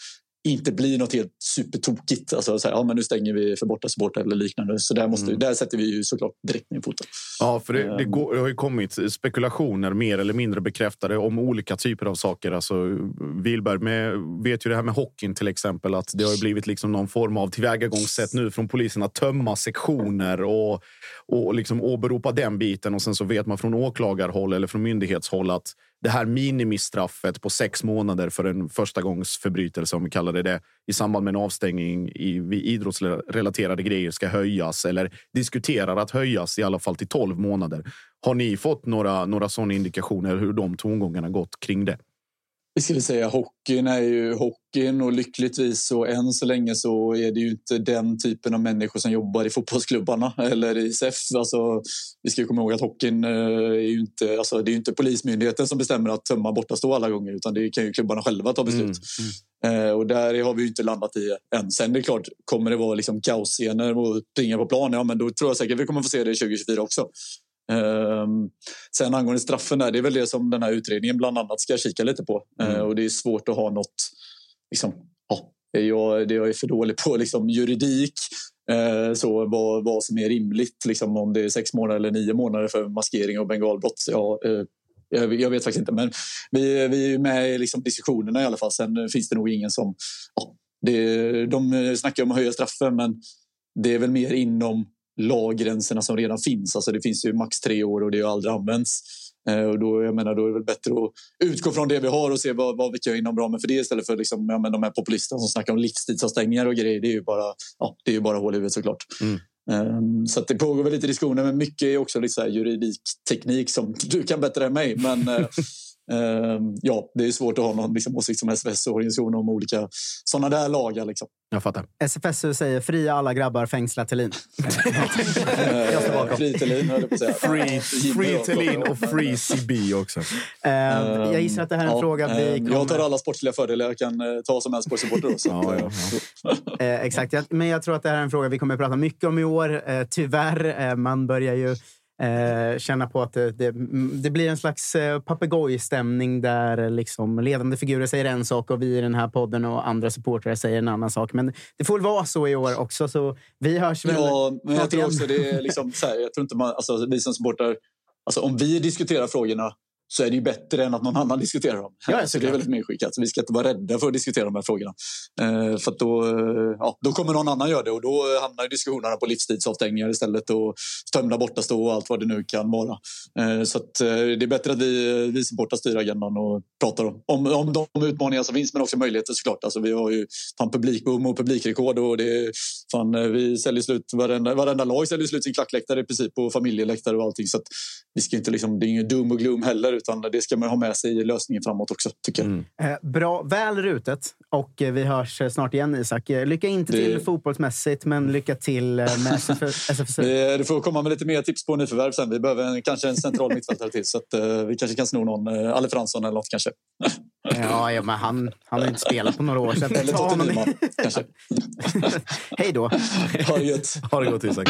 inte blir något helt supertokigt. Alltså så här, ja, men nu stänger vi för borta supportrar eller liknande. Så där, måste, mm. där sätter vi ju såklart direkt ner foten. Ja, för det, det, ehm. går, det, har ju kommit spekulationer mer eller mindre bekräftade om olika typer av saker. Alltså, Wilberg med, vet ju det här med hockeyn till exempel. Att det har blivit liksom någon form av tillvägagångssätt nu från polisen att tömma sektioner och, och liksom åberopa den biten. Och sen så vet man från åklagarhåll eller från myndighetshåll att det här minimistraffet på sex månader för en förstagångsförbrytelse, om vi kallar det det, i samband med en avstängning i idrottsrelaterade grejer ska höjas eller diskuterar att höjas i alla fall till 12 månader. Har ni fått några, några sådana indikationer hur de tongångarna gått kring det? Vi skulle säga hockeyn är ju hockeyn och lyckligtvis så än så länge så är det ju inte den typen av människor som jobbar i fotbollsklubbarna eller i SEF. Alltså, vi ska komma ihåg att hockeyn eh, är ju inte, alltså, det är inte polismyndigheten som bestämmer att tömma bortastå alla gånger utan det kan ju klubbarna själva ta beslut. Mm. Mm. och där har vi inte landat i än. Sen det är klart, kommer det vara liksom kaosscener och springa på plan, ja men då tror jag säkert vi kommer få se det 2024 också. Um, sen angående straffen, där, det är väl det som den här utredningen bland annat ska kika lite på. Mm. Uh, och det är svårt att ha något... Liksom, ja, jag, det jag är för dålig på liksom, juridik. Uh, så vad, vad som är rimligt, liksom, om det är sex månader eller nio månader för maskering och bengalbrott. Ja, uh, jag, jag, vet faktiskt inte, men vi, vi är med i liksom, diskussionerna i alla fall. Sen finns det nog ingen som... Ja, det, de snackar om att höja straffen, men det är väl mer inom laggränserna som redan finns. Alltså det finns ju max tre år och det har aldrig använts. Eh, och då, jag menar, då är det väl bättre att utgå från det vi har och se vad, vad vi kan inom ramen för det istället för liksom, ja, men de här populisterna som snackar om livstidsavstängningar och grejer. Det är ju bara, ja, det är ju bara hål i huvudet såklart. Mm. Um, så det pågår väl lite diskussioner, men mycket är också lite så här juridikteknik som du kan bättre än mig. Men Ehm, ja, det är svårt att ha någon liksom, åsikt som SFS-organisation om olika sådana där lagar. Liksom. Jag fattar. SFSU säger fria alla grabbar, fängsla Thelin. Free Thelin, höll jag på att säga. Free, free Thelin och Free CB också. Um, jag gissar att det här är en ja, fråga vi kommer... Jag tar alla sportsliga fördelar jag kan uh, ta som en sportsupporter. ja, ja, ja. uh, exakt, men jag tror att det här är en fråga vi kommer att prata mycket om i år. Uh, tyvärr, man börjar ju Eh, känna på att det, det, det, blir en slags eh, papegojstämning där liksom ledande figurer säger en sak och vi i den här podden och andra supportrar säger en annan sak. Men det får väl vara så i år också. Så vi hörs väl Ja, men jag tror också det är liksom så här, jag tror inte man, alltså, vi som supportrar, alltså, om vi diskuterar frågorna så är det ju bättre än att någon annan diskuterar dem. Ja, så det är väldigt medskickat. Vi ska inte vara rädda för att diskutera de här frågorna. Eh, för då, eh, ja, då kommer någon annan göra det och då hamnar diskussionerna på livstidsavstängningar istället och tömda bortastå och allt vad det nu kan vara. Eh, så att, eh, det är bättre att vi, vi supportar styr agendan och pratar om, om, om de utmaningar som finns men också möjligheter såklart. Alltså, vi har ju fan publikboom och publikrekord och det fan, eh, vi säljer slut, varenda, varenda lag säljer slut sin klackläktare i princip och familjeläktare och allting. Så att, vi ska inte liksom, det är ingen doom och gloom heller utan det ska man ha med sig i lösningen framåt också. tycker jag. Mm. Eh, bra, väl rutet. Och eh, vi hörs eh, snart igen, Isak. Lycka inte det... till fotbollsmässigt, men lycka till med SFSU. du får komma med lite mer tips på nyförvärv sen. Vi behöver en, kanske en central mittfältare till. Så att, uh, vi kanske kan sno någon. Uh, Alle Fransson eller något kanske. ja, ja, men han, han har inte spelat på några år. Så eller Totte Nyman, kanske. Hej då. Ha det gött. Ha det gott, Isak.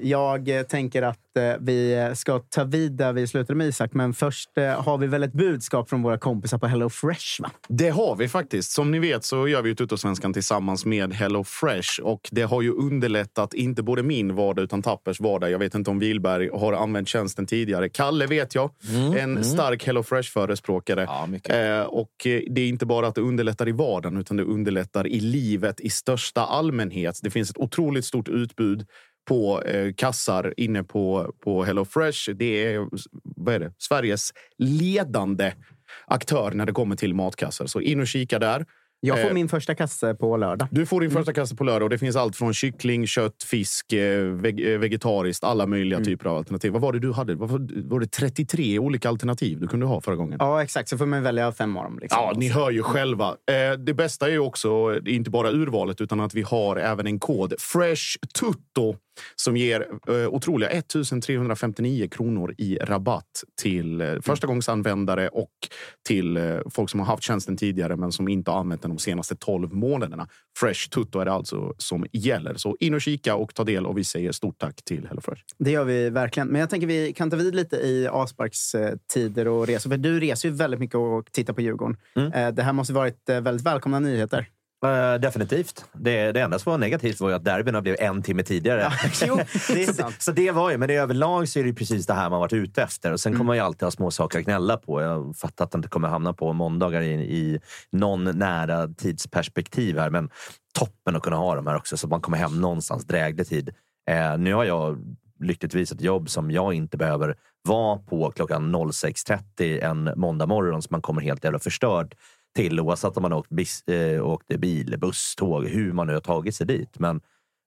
Jag tänker att eh, vi ska ta vid där vi slutade med Isak, men först eh, har vi väl ett budskap från våra kompisar på Hello Fresh? Va? Det har vi faktiskt. Som ni vet så gör vi Tuttosvenskan tillsammans med Hello Fresh och det har ju underlättat inte både min vardag utan Tappers vardag. Jag vet inte om Wilberg har använt tjänsten tidigare. Kalle vet jag, mm, en mm. stark Hello Fresh förespråkare. Ja, eh, och det är inte bara att det underlättar i vardagen utan det underlättar i livet i största allmänhet. Det finns ett otroligt stort utbud på eh, kassar inne på, på HelloFresh. Det är, vad är det? Sveriges ledande aktör när det kommer till matkassar. Så in och kika där. Jag får Eh, min första kasse på lördag. Du får din första kasse på lördag och det finns allt från kyckling, kött, fisk, eh, veg- eh, vegetariskt, alla möjliga Mm. typer av alternativ. Vad var det du hade? Var, var det 33 olika alternativ du kunde ha förra gången? Ja, exakt. Så får man välja fem av dem. Liksom. Ja, ni hör ju själva. Eh, det bästa är ju också inte bara urvalet utan att vi har även en kod. Fresh Tutto som ger eh, otroliga 1359 kronor i rabatt till eh, förstagångsanvändare och till eh, folk som har haft tjänsten tidigare men som inte har använt den de senaste 12 månaderna. Fresh Tutto är det alltså som gäller. Så in och kika och ta del och vi säger stort tack till HelloFresh. Det gör vi verkligen. Men jag tänker vi kan ta vid lite i Asparks eh, tider och resor. För du reser ju väldigt mycket och tittar på Djurgården. Mm. Eh, Det här måste varit eh, väldigt välkomna nyheter. Eh, definitivt. Det, det enda som var negativt var ju att derbyna blev en timme tidigare. jo, det så, så det var ju, men det överlag så är det precis det här man varit ute efter. Och sen kommer man ju alltid ha små saker att gnälla på. Jag fattar att det inte kommer hamna på måndagar i, i någon nära tidsperspektiv här, men toppen att kunna ha de här också så att man kommer hem någonstans dräglig tid. Eh, nu har jag lyckligtvis ett jobb som jag inte behöver vara på klockan 06.30 en måndag morgon så man kommer helt jävla förstörd till oavsett om man åkt, bis, eh, åkte bil, buss, tåg, hur man nu har tagit sig dit. Men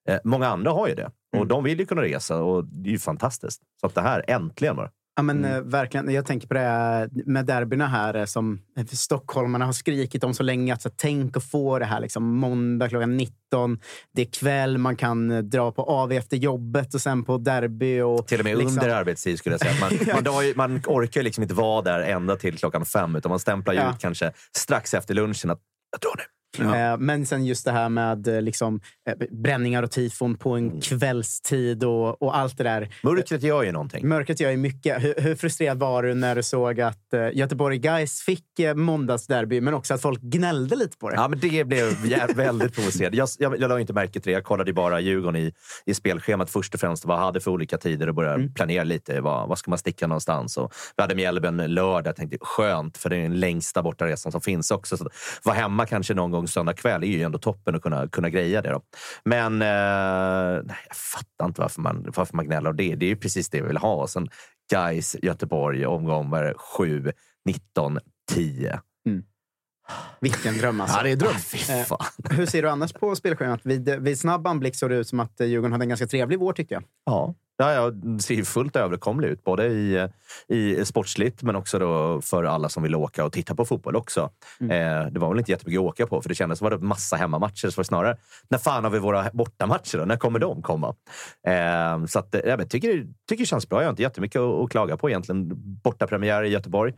eh, många andra har ju det och de vill ju kunna resa och det är ju fantastiskt. Så att det här äntligen bara. Ja, men, Mm. eh, verkligen. Jag tänker på det här med derbyna här eh, som stockholmarna har skrikit om så länge. Att, så, tänk att få det här liksom, måndag klockan 19. Det är kväll, man kan eh, dra på AV efter jobbet och sen på derby. Och, Till och med liksom, under arbetstid skulle jag säga. Man, man, drar man orkar liksom inte vara där ända till klockan fem utan man stämplar Ja. ut kanske strax efter lunchen att jag drar nu. Eh, Men sen just det här med eh, liksom, eh, bränningar och tifon på Mm. en kvällstid och, och allt det där. Mörkret gör ju någonting. Mörkret gör ju mycket. Hur, hur frustrerad var du när du såg att Göteborg Guys fick måndagsderby, men också att folk gnällde lite på det? Ja, men det blev väldigt provocerande. Jag, jag, jag la inte märke till det. Jag kollade bara Djurgården i, i spelschemat först och främst. Vad jag hade för olika tider och började planera lite. Vad, vad ska man sticka någonstans? Och vi hade Mjällby en lördag. Jag tänkte skönt, för det är den längsta bortaresan som finns också. Så vara hemma kanske någon gång söndag kväll är ju ändå toppen att kunna, kunna greja det. Då. Men eh, nej, jag fattar inte varför man, varför man gnäller. Och det, det är ju precis det vi vill ha. Och sen Gais Göteborg, omgångar 7, 19, 10. Vilken dröm alltså. Ja, det är dröm. Eh, Fy fan. Hur ser du annars på spelschemat? Vid, vid snabb anblick såg det ut som att eh, Djurgården hade en ganska trevlig vår tyckte jag. Ja. Ja, jag ser fullt överkomlig ut, både i, i sportsligt men också för alla som vill åka och titta på fotboll också. Eh, det var väl inte jättemycket att åka på, för det kändes som att det var massa hemmamatcher. Så var det snarare, när fan har vi våra bortamatcher då? När kommer de komma? Eh, så att, eh, jag tycker, det- tycker det känns bra. Jag har inte jättemycket att, att klaga på egentligen. Bortapremiär i Göteborg,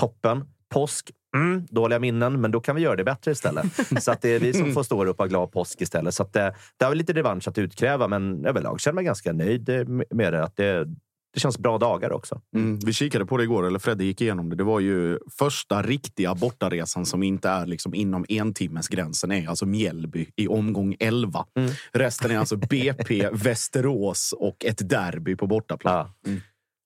toppen. Påsk, mm, dåliga minnen, men då kan vi göra det bättre istället. så att det är vi som får stå upp och ha glad påsk istället. Så att, eh, det har väl lite revansch att utkräva, men överlag känner jag mig ganska nöjd eh, med det. Att det, det känns bra dagar också. Mm, vi kikade på det igår, eller Fredde gick igenom det. Det var ju första riktiga bortaresan som inte är liksom inom entimmesgränsen. är alltså Mjällby i omgång 11. Resten är alltså BP, Västerås och ett derby på bortaplan. Ja.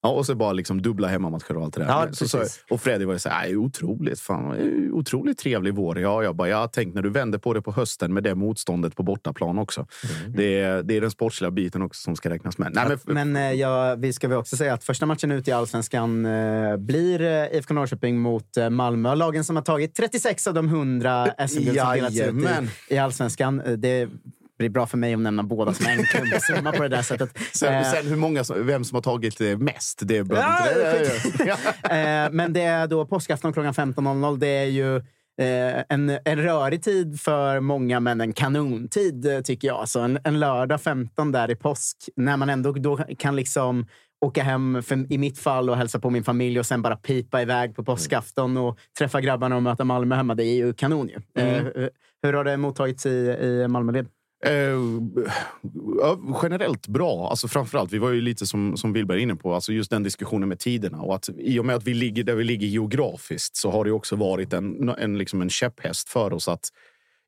Ja, och så bara liksom dubbla hemmamatcher och allt det där. Ja, så, så, och Freddy var ju så här, "Nej, otroligt. Fan, det otroligt trevlig vår. Ja, jag bara, jag har tänkt när du vänder på det på hösten med det motståndet på bortaplan också. Det, är, det är den sportsliga biten också som ska räknas med. Nej, men, Men eh, ja, vi ska väl också säga att första matchen ut i allsvenskan eh, blir eh, IFK Norrköping mot eh, Malmö. Lagen som har tagit 36 av de 100 SM-guld som delats ut i, i allsvenskan. Eh, Det blir bra för mig att nämna båda som en klumpsumma på det där sättet. Sen, Eh, sen hur många som, vem som har tagit det mest, det behöver Ja, inte... Ja. Eh, men det är då påskafton klockan 15.00. Det är ju eh, en, en rörig tid för många, men en kanontid eh, tycker jag. Så en, en lördag 15 där i påsk, när man ändå då kan liksom åka hem, för, i mitt fall, och hälsa på min familj och sen bara pipa iväg på påskafton och träffa grabbarna och möta Malmö hemma. Det är ju kanon ju. Eh, hur har det mottagits i, i Malmöled? Eh, generellt bra. Alltså framförallt, vi var ju lite som, som Wilberg är inne på, alltså just den diskussionen med tiderna. Och att I och med att vi ligger där vi ligger geografiskt så har det också varit en, en, liksom en käpphäst för oss att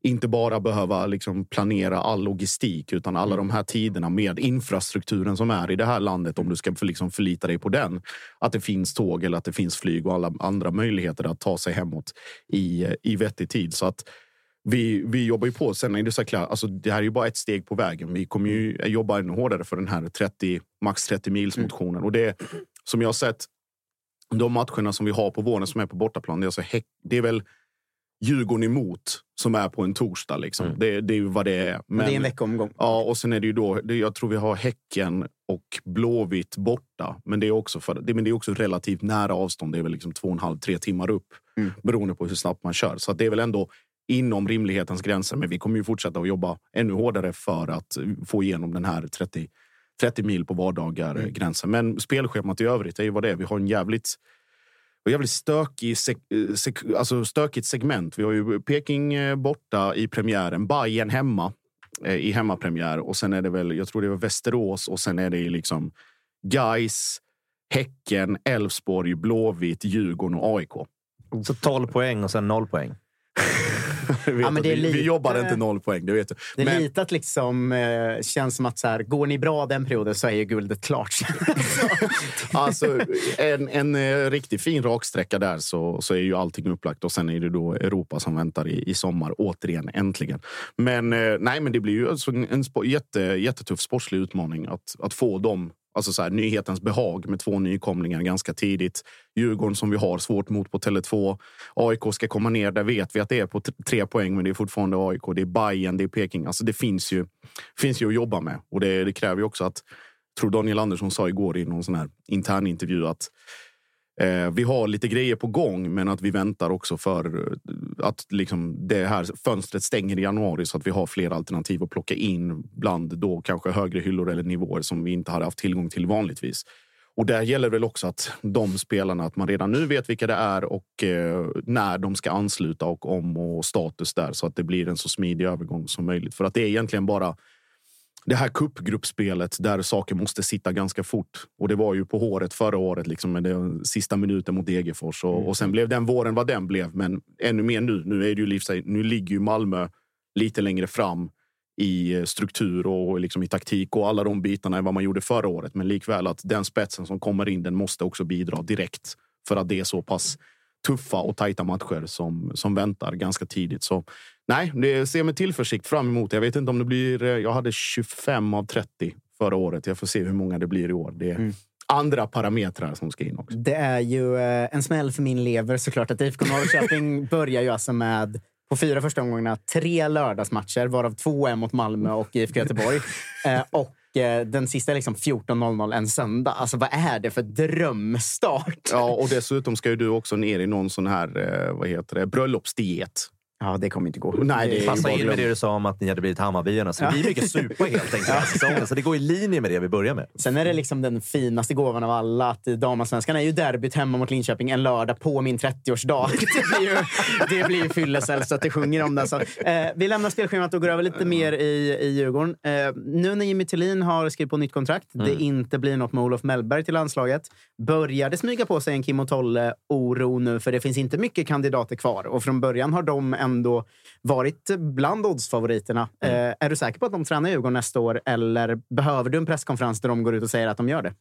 inte bara behöva liksom planera all logistik utan alla de här tiderna med infrastrukturen som är i det här landet. Om du ska för, liksom förlita dig på den. Att det finns tåg eller att det finns flyg och alla andra möjligheter att ta sig hemåt i, i vettig tid. Så att vi, vi jobbar ju på. Sen är det så här alltså det här är ju bara ett steg på vägen. Vi kommer ju jobba ännu hårdare för den här 30, max 30 mils motionen. Och det som jag har sett, de matcherna som vi har på våren som är på bortaplan, det är, alltså, det är väl Djurgården emot som är på en torsdag. Liksom. Mm. Det, det är ju vad det är. Men, det är en veckomgång. Ja, och sen är det ju då. Det, jag tror vi har Häcken och Blåvitt borta. Men det är också, för, det, men det är också relativt nära avstånd. Det är väl liksom två och en halv, tre timmar upp Mm. beroende på hur snabbt man kör. Så det är väl ändå inom rimlighetens gränser. Men vi kommer ju fortsätta att jobba ännu hårdare för att få igenom den här 30, 30 mil på vardagar Mm. gränsen. Men spelschemat i övrigt är ju vad det är. Vi har en jävligt och jävligt stökig, sek, sek, alltså stökigt segment. Vi har ju Peking eh, borta i premiären, Bayern hemma eh, i hemmapremiär och sen är det väl, jag tror det var Västerås och sen är det liksom Gais, Häcken, Elfsborg, Blåvitt, Djurgården och AIK. Så 12 poäng och sen 0 poäng. Ja, men det är vi, vi lite- jobbar inte noll poäng, det vet du. Det är Men- lite att liksom, eh, känns som att så här, går ni bra den perioden så är ju guldet klart. Alltså, en, en eh, riktigt fin raksträcka där så, så är ju allting upplagt och sen är det då Europa som väntar i, i sommar. Återigen, äntligen. Men eh, nej, men det blir ju alltså en, en spo, jätte, jättetuff sportslig utmaning att, att få dem Alltså så här, nyhetens behag med två nykomlingar ganska tidigt. Djurgården som vi har svårt mot på Tele2. AIK ska komma ner. Där vet vi att det är på tre poäng, men det är fortfarande AIK. Det är Bayern, det är Peking. Alltså det finns ju, finns ju att jobba med. Och det, det kräver ju också att tror Daniel Andersson sa igår i någon sån här intern intervju att eh, vi har lite grejer på gång, men att vi väntar också för eh, att liksom det här fönstret stänger i januari så att vi har fler alternativ att plocka in bland då kanske högre hyllor eller nivåer som vi inte hade haft tillgång till vanligtvis. Och där gäller väl också att de spelarna, att man redan nu vet vilka det är och eh, när de ska ansluta och om och status där så att det blir en så smidig övergång som möjligt. För att det är egentligen bara det här kuppgruppspelet där saker måste sitta ganska fort. Och det var ju på håret förra året liksom med den sista minuten mot Degerfors. Och, och sen blev den våren vad den blev. Men ännu mer nu. Nu, är det ju, livs- nu ligger ju Malmö lite längre fram i eh, struktur och liksom i taktik och alla de bitarna än vad man gjorde förra året. Men likväl att den spetsen som kommer in, den måste också bidra direkt för att det är så pass tuffa och tajta matcher som, som väntar ganska tidigt. Så nej, det ser med tillförsikt fram emot. Jag vet inte om det blir... eh, Jag hade 25 av 30 förra året. Jag får se hur många det blir i år. Det är andra parametrar som ska in också. Det är ju eh, en smäll för min lever såklart att IFK Norrköping börjar ju alltså med på fyra första omgångarna tre lördagsmatcher varav två är mot Malmö och IFK Göteborg. eh, och den sista är liksom 14.00 en söndag. Alltså vad är det för drömstart? Ja, och dessutom ska ju du också ner i någon sån här vad heter det, bröllopsdiet. Ja, det kommer inte gå. Nej, det Passa in med det du sa om att ni hade blivit Hammarbyarna. Så det blir mycket supa helt enkelt. här säsongen. Så det går i linje med det vi börjar med. Sen är det liksom den finaste gåvan av alla att damallsvenskan är ju derbyt hemma mot Linköping en lördag på min 30-årsdag. Det blir ju, det blir ju fyllecell så att det sjunger om det. Så, eh, vi lämnar spelschemat och går över lite mer i, i Djurgården. Eh, nu när Jimmy Tillin har skrivit på nytt kontrakt, det inte blir något med Olof Mellberg till landslaget, börjar det smyga på sig en Kim och Tolle-oro nu för det finns inte mycket kandidater kvar. Och från början har de ändå varit bland oddsfavoriterna. Eh, är du säker på att de tränar Djurgården nästa år eller behöver du en presskonferens där de går ut och säger att de gör det?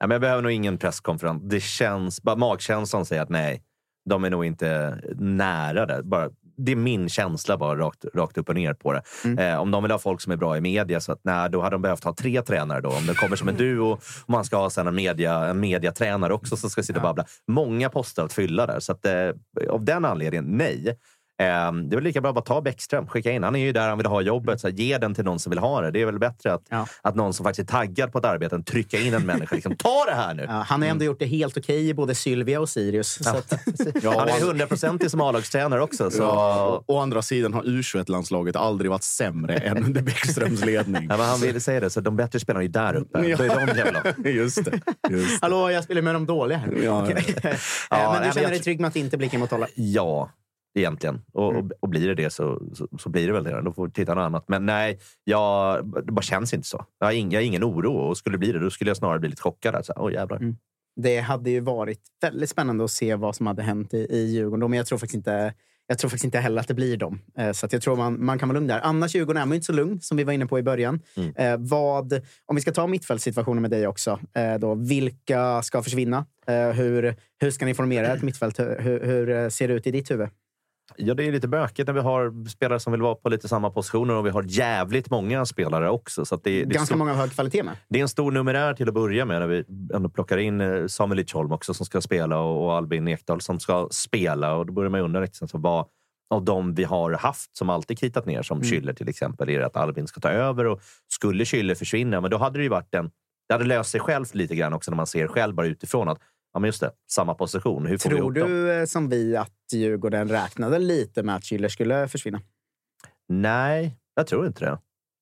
Nej, men jag behöver nog ingen presskonferens. Det känns, bara magkänslan säger att nej, de är nog inte nära det. Bara, det är min känsla bara rakt, rakt upp och ner på det. Eh, om de vill ha folk som är bra i media, så att, nej, då hade de behövt ha tre tränare. Då. Om det kommer som en duo och man ska ha sen en, media, en mediatränare också som ska sitta och babbla. Många poster att fylla där. Så att, eh, av den anledningen, nej. Eh, det är väl lika bra att bara ta Bäckström, skicka in. Han är ju där han vill ha jobbet. Så här, ge den till någon som vill ha det. Det är väl bättre att, Ja. att någon som faktiskt är taggad på ett arbete än trycka in en människa. Liksom, ta det här nu! Ja, han har ändå gjort det helt okej i både Sylvia och Sirius. Så att, Han är hundraprocentig som A-lagstränare också. Så... Ja, å andra sidan har U21-landslaget aldrig varit sämre än under Bäckströms ledning. Ja, men han ville säga det, så de bättre spelarna är där uppe. Ja. Det är de jävla. Just det. Just det. Hallå, jag spelar med de dåliga här. Ja. Eh, Ja, men du känner jag dig tr- trygg med att inte bli Kim och Tolle? Ja, egentligen. Och, och, och blir det det så, så, så blir det väl det. Då får vi titta något annat. Men nej, jag, det bara känns inte så. Jag har, ing, jag har ingen oro. Och skulle det bli det, då skulle jag snarare bli lite chockad. Alltså, Oj, jävlar. Det hade ju varit väldigt spännande att se vad som hade hänt i, i Djurgården. Men jag tror faktiskt inte, jag tror faktiskt inte heller att det blir dem. Eh, Så jag tror man, man kan vara lugn där. Annars Djurgården är man inte så lugn som vi var inne på i början. Eh, vad, om vi ska ta mittfältssituationen med dig också. Eh, då, vilka ska försvinna? Eh, hur, hur ska ni formera ett mittfält? Hur, hur, ser det ut i ditt huvud? Ja, det är lite bökigt när vi har spelare som vill vara på lite samma positioner och vi har jävligt många spelare också. Så det, det, Ganska stor, många av hög kvalitet med. det är en stor numerär till att börja med när vi ändå plockar in eh, Samuel Lidsholm också som ska spela och, och Albin Ekdal som ska spela. Och då börjar man undra liksom, så vad, av de vi har haft som alltid kritat ner, som mm. Schüller till exempel, är att Albin ska ta över. Och skulle Schüller försvinna, men då hade det ju varit en... Det hade löst sig självt lite grann också när man ser själv bara utifrån att ja, men just det, samma position. Hur får Tror vi du eh, som vi att Djurgården räknade lite med att Schüller skulle försvinna? Nej, jag tror inte det.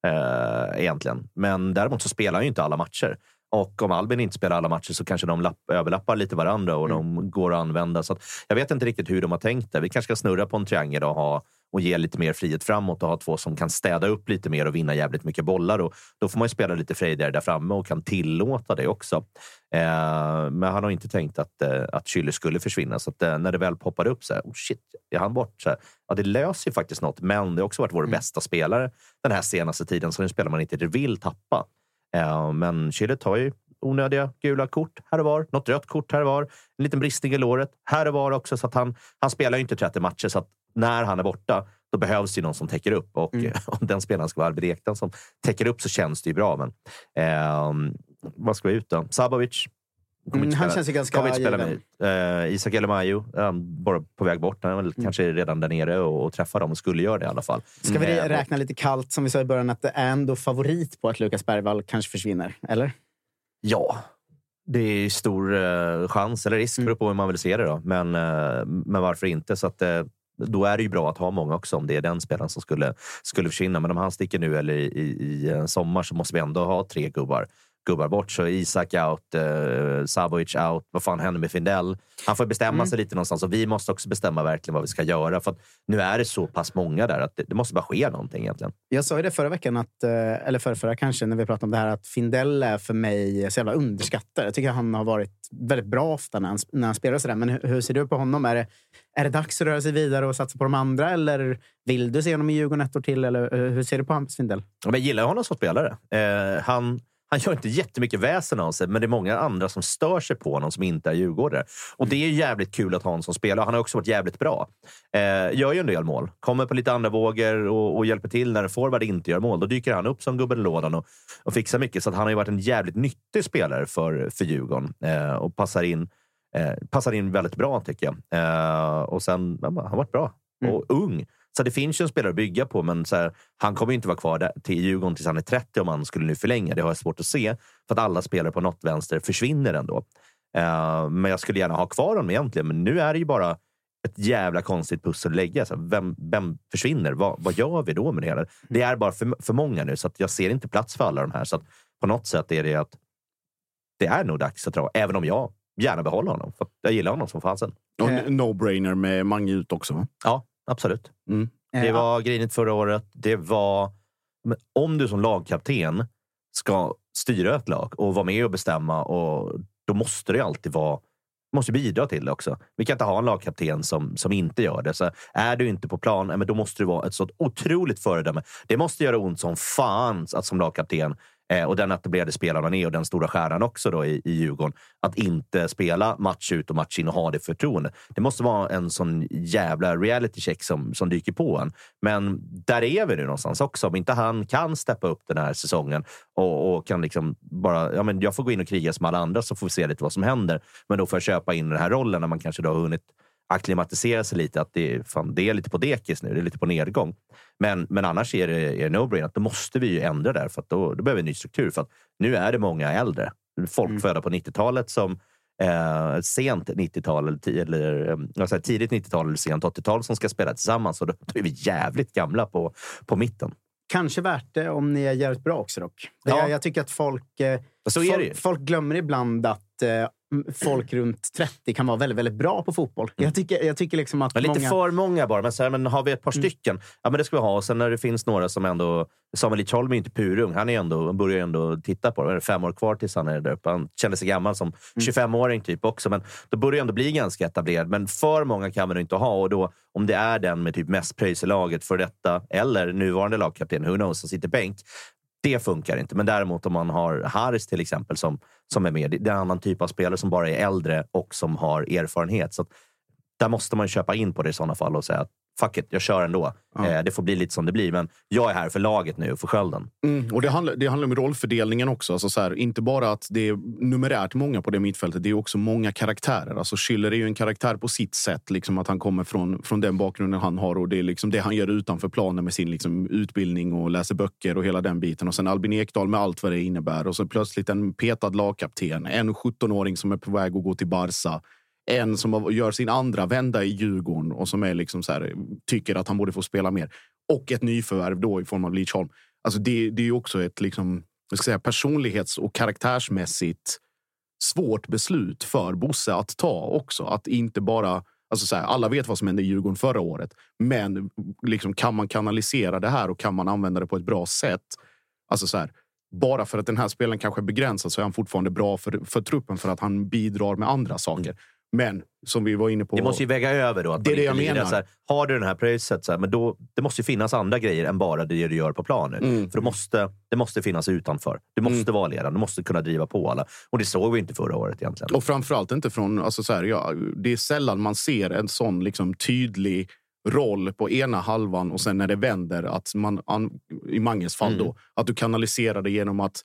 Eh, egentligen. Men däremot så spelar han ju inte alla matcher. Och om Albin inte spelar alla matcher så kanske de lapp, överlappar lite varandra och mm. de går att använda. Så att jag vet inte riktigt hur de har tänkt det. Vi kanske ska snurra på en triangel och, ha, och ge lite mer frihet framåt och ha två som kan städa upp lite mer och vinna jävligt mycket bollar. Och då får man ju spela lite frejdigare där framme och kan tillåta det också. Eh, men han har inte tänkt att, eh, att Schüller skulle försvinna. Så att, eh, när det väl poppade upp så här, oh shit, är han bort? Så här, ja, det löser ju faktiskt något, men det har också varit vår mm. bästa spelare den här senaste tiden. Så nu spelar man inte vill tappa. Eh, men Chile tar ju onödiga gula kort här och var. Något rött kort här och var. En liten bristning i låret här och var också. Så att han, han spelar ju inte 30 matcher, så att när han är borta då behövs det någon som täcker upp. Och mm. om den spelaren ska vara Albin Ekdal som täcker upp så känns det ju bra. Men eh, vad ska vi ut då? Sabovic Mm, han känns ju ganska kommer inte spela med. Uh, Isak Elemayo, um, bara på väg bort. Han mm. kanske redan där nere och, och träffar dem och skulle göra det i alla fall. Ska vi mm. räkna lite kallt, som vi sa i början, att det är ändå favorit på att Lukas Bergvall kanske försvinner? Eller? Ja, det är stor uh, chans, eller risk, mm. beror på hur man vill se det. Då. Men, uh, men varför inte? Så att, uh, då är det ju bra att ha många också om det är den spelaren som skulle, skulle försvinna. Men om han sticker nu eller i, i, i sommar så måste vi ändå ha tre gubbar gubbar bort. Så Isak out, eh, Savovic out. Vad fan händer med Findell? Han får bestämma mm. sig lite någonstans och vi måste också bestämma verkligen vad vi ska göra. För nu är det så pass många där att det, det måste bara ske någonting egentligen. Jag sa ju det förra veckan, att, eh, eller förra, förra kanske, när vi pratade om det här, att Findell är för mig så jävla underskattad. Jag tycker han har varit väldigt bra ofta när han, när han spelar sådär. Men hur, hur ser du på honom? Är det, är det dags att röra sig vidare och satsa på de andra? Eller vill du se honom i Djurgården ett år till? Eller eh, hur ser du på Hampus Findell? Jag gillar honom som spelare. Eh, han han gör inte jättemycket väsen av sig, men det är många andra som stör sig på honom som inte är djurgårdare. Och det är jävligt kul att ha honom som spelare. Han har också varit jävligt bra. Eh, gör ju en del mål. Kommer på lite andra vågor och, och hjälper till när en forward inte gör mål. Då dyker han upp som gubben i lådan och, och fixar mycket. Så han har ju varit en jävligt nyttig spelare för, för Djurgården eh, och passar in, eh, passar in väldigt bra, tycker jag. Eh, och sen, han har varit bra och mm. ung. Så det finns ju en spelare att bygga på, men så här, han kommer inte vara kvar där, till Djurgården tills han är 30 om han skulle nu förlänga. Det har jag svårt att se, för att alla spelare på något vänster försvinner ändå. Uh, men jag skulle gärna ha kvar honom egentligen, men nu är det ju bara ett jävla konstigt pussel att lägga. Så vem, vem försvinner? Vad, vad gör vi då med det hela? Det är bara för, för många nu, så jag ser inte plats för alla de här. Så på något sätt är det att det är nog dags att dra, även om jag gärna behåller honom. För jag gillar honom som fasen. Och no-brainer med Mange ut också. Ja, absolut. Mm. Det var grinigt förra året. Det var... Om du som lagkapten ska styra ett lag och vara med och bestämma, och då måste det alltid vara måste bidra till det också. Vi kan inte ha en lagkapten som, som inte gör det. Så är du inte på plan, men då måste du vara ett så otroligt föredöme. Det måste göra ont som fan att som lagkapten eh, och den etablerade spelaren han är och den stora stjärnan också då i, i Djurgården, att inte spela match ut och match in och ha det förtroende. Det måste vara en sån jävla reality check som, som dyker på en. Men där är vi nu någonstans också. Om inte han kan steppa upp den här säsongen och, och kan liksom bara, ja men jag får gå in och kriga som alla andra så får vi se lite vad som händer. Men då får jag köpa in den här rollen när man kanske då har hunnit acklimatisera sig lite. Att det, fan, det är lite på dekis nu, det är lite på nedgång. Men, men annars är det, är no-brainer att då måste vi ju ändra där. För då, då behöver vi en ny struktur. För att nu är det många äldre. Folk mm. födda på 90-talet som eh, sent 90-tal eller, eller alltså tidigt 90-tal eller sent 80-tal som ska spela tillsammans. Och då, då är vi jävligt gamla på, på mitten. Kanske värt det om ni är jävligt bra också dock. Ja. Jag, jag tycker att folk, eh, folk, folk, glömmer ibland att eh, folk runt 30 kan vara väldigt, väldigt bra på fotboll. Jag tycker, jag tycker liksom att men Lite många... för många bara. Men, så här, men har vi ett par mm. stycken, ja men det ska vi ha. Och sen när det finns några som ändå... Samuel Lidsholm är inte purung. Han, är ändå, börjar ändå titta på det. det är fem år kvar tills han är där uppe. Han kände sig gammal som 25-åring mm. typ också. Men då börjar ändå bli ganska etablerad. Men för många kan vi inte ha. Och då, om det är den med typ mest pröjs i laget, för detta eller nuvarande lagkapten, who knows, som sitter bänk. Det funkar inte. Men däremot om man har Haris till exempel som, som är med. Det är en annan typ av spelare som bara är äldre och som har erfarenhet. Så där måste man köpa in på det i sådana fall och säga att fuck it, jag kör ändå. Eh, det får bli lite som det blir. Men jag är här för laget nu för skölden. Mm, och det handlar, det handlar om rollfördelningen också. Alltså så här, inte bara att det är numerärt många på det mittfältet. Det är också många karaktärer. Alltså Schüller är ju en karaktär på sitt sätt. Liksom att han kommer från, från den bakgrunden han har. Och det är liksom det han gör utanför planen med sin liksom utbildning och läser böcker och hela den biten. Och sen Albin Ekdal med allt vad det innebär. Och så plötsligt en petad lagkapten. En 17-åring som är på väg att gå till Barca en som gör sin andra vända i Djurgården och som är liksom så här, tycker att han borde få spela mer. Och ett nyförvärv då i form av Leach Alltså det, det är också ett liksom, jag ska säga, personlighets och karaktärsmässigt svårt beslut för Bosse att ta också. Att inte bara... Alltså så här, alla vet vad som hände i Djurgården förra året. Men liksom, kan man kanalisera det här och kan man använda det på ett bra sätt? Alltså så här, bara för att den här spelaren kanske är begränsad så är han fortfarande bra för, för truppen för att han bidrar med andra saker. Mm. Men som vi var inne på. Det måste ju väga över då. Att Det är det jag menar. Här, har du den här pröjset, så här, men då, det måste ju finnas andra grejer än bara det du gör på planen. Mm. För det måste, det måste finnas utanför. Du måste vara ledaren. Du måste kunna driva på alla. Och det såg vi inte förra året egentligen. Och framförallt inte från... Alltså så här, ja, det är sällan man ser en sån liksom, tydlig roll på ena halvan och sen när det vänder, att man, an, i Manges fall Mm. då, att du kanaliserar det genom att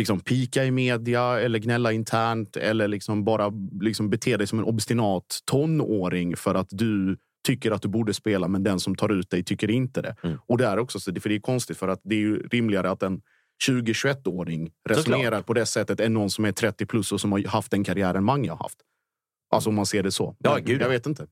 liksom pika i media eller gnälla internt eller liksom bara liksom bete dig som en obstinat tonåring för att du tycker att du borde spela men den som tar ut dig tycker inte det. Mm. Och det är också så, för det är konstigt för att det är rimligare att en 20-21-åring resonerar på det sättet än någon som är 30 plus och som har haft den karriären Mange har haft. Alltså om man ser det så. Ja, gud, ja. jag vet inte.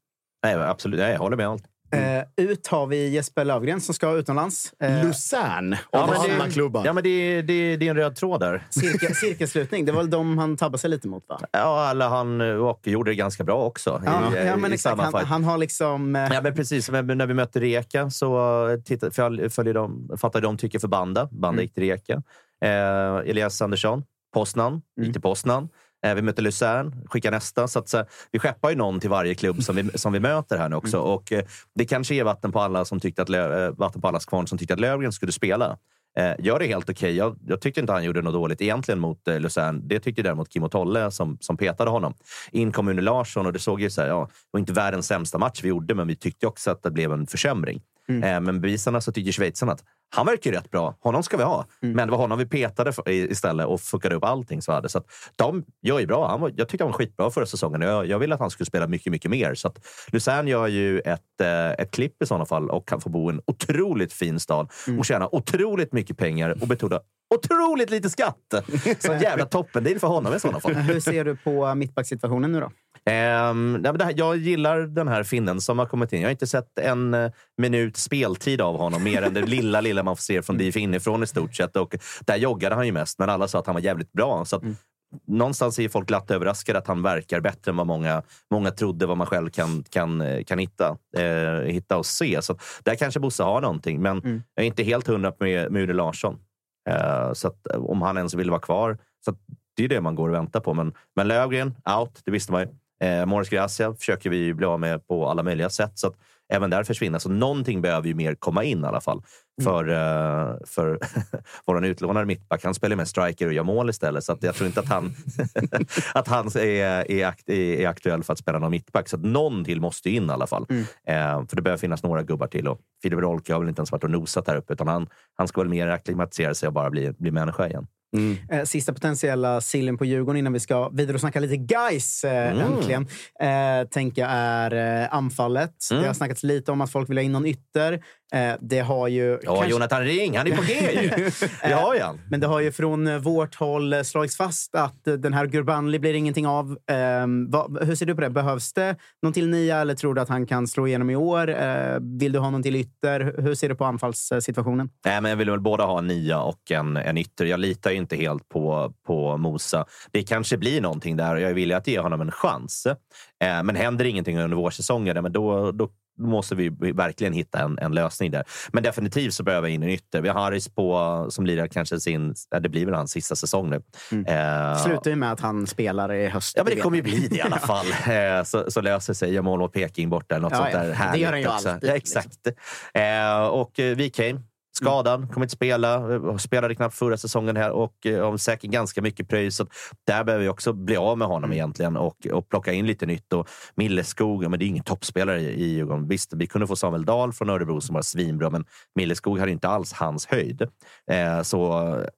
Nej, absolut. Nej, jag håller med allt. Eh, ut har vi Jesper Lövgren som ska utomlands. Eh, Luzern Ja, av alla det, klubbar. ja, men det, det, det är en röd tråd där. cirkel, cirkelslutning. Det var väl de han tabbade sig lite mot, va? Ja, eller han och gjorde det ganska bra också. Ja, i, ja men i exakt. samma Han, han har liksom... Eh, Ja, men precis. När vi mötte Reka så tittade, följ, följer de, fattade de tycker för Banda. Banda Mm. gick till Reka. Eh, Elias Andersson, Poznan, Mm. gick till Poznan. Eh, vi mötte Luzern, skickar nästa. Så, att, så vi skeppar ju någon till varje klubb som vi, som vi möter här nu också. Mm. Och, eh, det kanske är vatten på, alla som tyckte att, Lö- eh, vatten på allas kvarn som tyckte att Löfgren skulle spela. Eh, gör det helt okej. Jag, jag tyckte inte han gjorde något dåligt egentligen mot eh, Luzern. Det tyckte däremot Kim och Tolle som, som petade honom. In kom Une Larsson och det såg ju så här, ja, det var inte världens sämsta match vi gjorde, men vi tyckte också att det blev en försämring. Eh, men bevisarna så tyckte schweizarna att han verkar ju rätt bra. Honom ska vi ha. Men det var honom vi petade för, istället och fuckade upp allting. Så hade. Så de gör ju bra. Han var, jag tyckte han var skitbra förra säsongen. Jag, jag ville att han skulle spela mycket, mycket mer. Så att Luzern gör ju ett, eh, ett klipp i sådana fall och kan få bo i en otroligt fin stad och tjäna otroligt mycket pengar och betala otroligt lite skatt. Så jävla toppen för honom i sådana fall. hur ser du på mittbacksituationen nu då? Ehm, nej, här, jag gillar den här finnen som har kommit in. Jag har inte sett en eh, minut speltid av honom, mer än det lilla, lilla man får se från DIF inifrån i stort sett. Och där joggade han ju mest, men alla sa att han var jävligt bra. Så att, Någonstans är folk glatt överraskade att han verkar bättre än vad många, många trodde, vad man själv kan, kan, eh, kan hitta, eh, hitta och se. Så att, där kanske Bosse har någonting, men jag är inte helt hundra med Mure Larsson. Eh, så att, om han ens vill vara kvar. Så det är det man går och väntar på. Men, men Löfgren, out. Det visste man ju. Eh, Morris Gracia försöker vi bli av med på alla möjliga sätt. Så att även där försvinner. Så någonting behöver ju mer komma in i alla fall. För, eh, för vår utlånade mittback. Han spelar med striker och gör mål istället. Så jag tror inte att han, att han är, är, akt, är, är aktuell för att spela någon mittback. Så att någon till måste in i alla fall. Eh, för det behöver finnas några gubbar till. Och Filip Rolke har väl inte ens varit och nosat här uppe. Utan han, han ska väl mer acklimatisera sig och bara bli, bli människa igen. Eh, sista potentiella sillen på Djurgården innan vi ska vidare och snacka lite guys eh, Mm. äntligen. Eh, tänker jag är anfallet. Mm. Det har snackats lite om att folk vill ha in någon ytter. Eh, det har ju... Ja, kanske- Jonathan Ring, han är på G ju! Har ju han. Men det har ju från eh, vårt håll eh, slagits fast att eh, den här Gurbanli blir ingenting av. Ehm, hur ser du på det? Behövs det någon till nia eller tror du att han kan slå igenom i år? Eh, vill du ha någon till ytter? Hur ser du på anfallssituationen? Nej, men jag vill väl båda ha en nia och en, en ytter. Jag litar ju inte helt på, på Mosa. Det kanske blir någonting där och jag är villig att ge honom en chans. Eh, men händer ingenting under vårsäsongen, men då, då måste vi verkligen hitta en, en lösning där. Men definitivt så behöver jag in en ytter. Vi har Harris på, som lirar kanske sin... ja, Det blir väl hans sista säsong nu. Eh, Slutar ju med att han spelar i höst. Ja, men det kommer ju bli det i alla fall. Eh, så, så löser sig. Gör mål mot Peking borta. eller Något Ja, sånt ja. där Det härligt gör han ju också. alltid, Ja, exakt. Eh, och eh, VK Skadad, kommer inte spela. eh, Spelade knappt förra säsongen här och eh, har säkert ganska mycket pröjs. Där behöver vi också bli av med honom egentligen och, och plocka in lite nytt. Och Milleskog, men det är ingen toppspelare i i Djurgården. Visst, vi kunde få Samuel Dahl från Örebro som var svinbra, men Milleskog hade inte alls hans höjd. Eh, så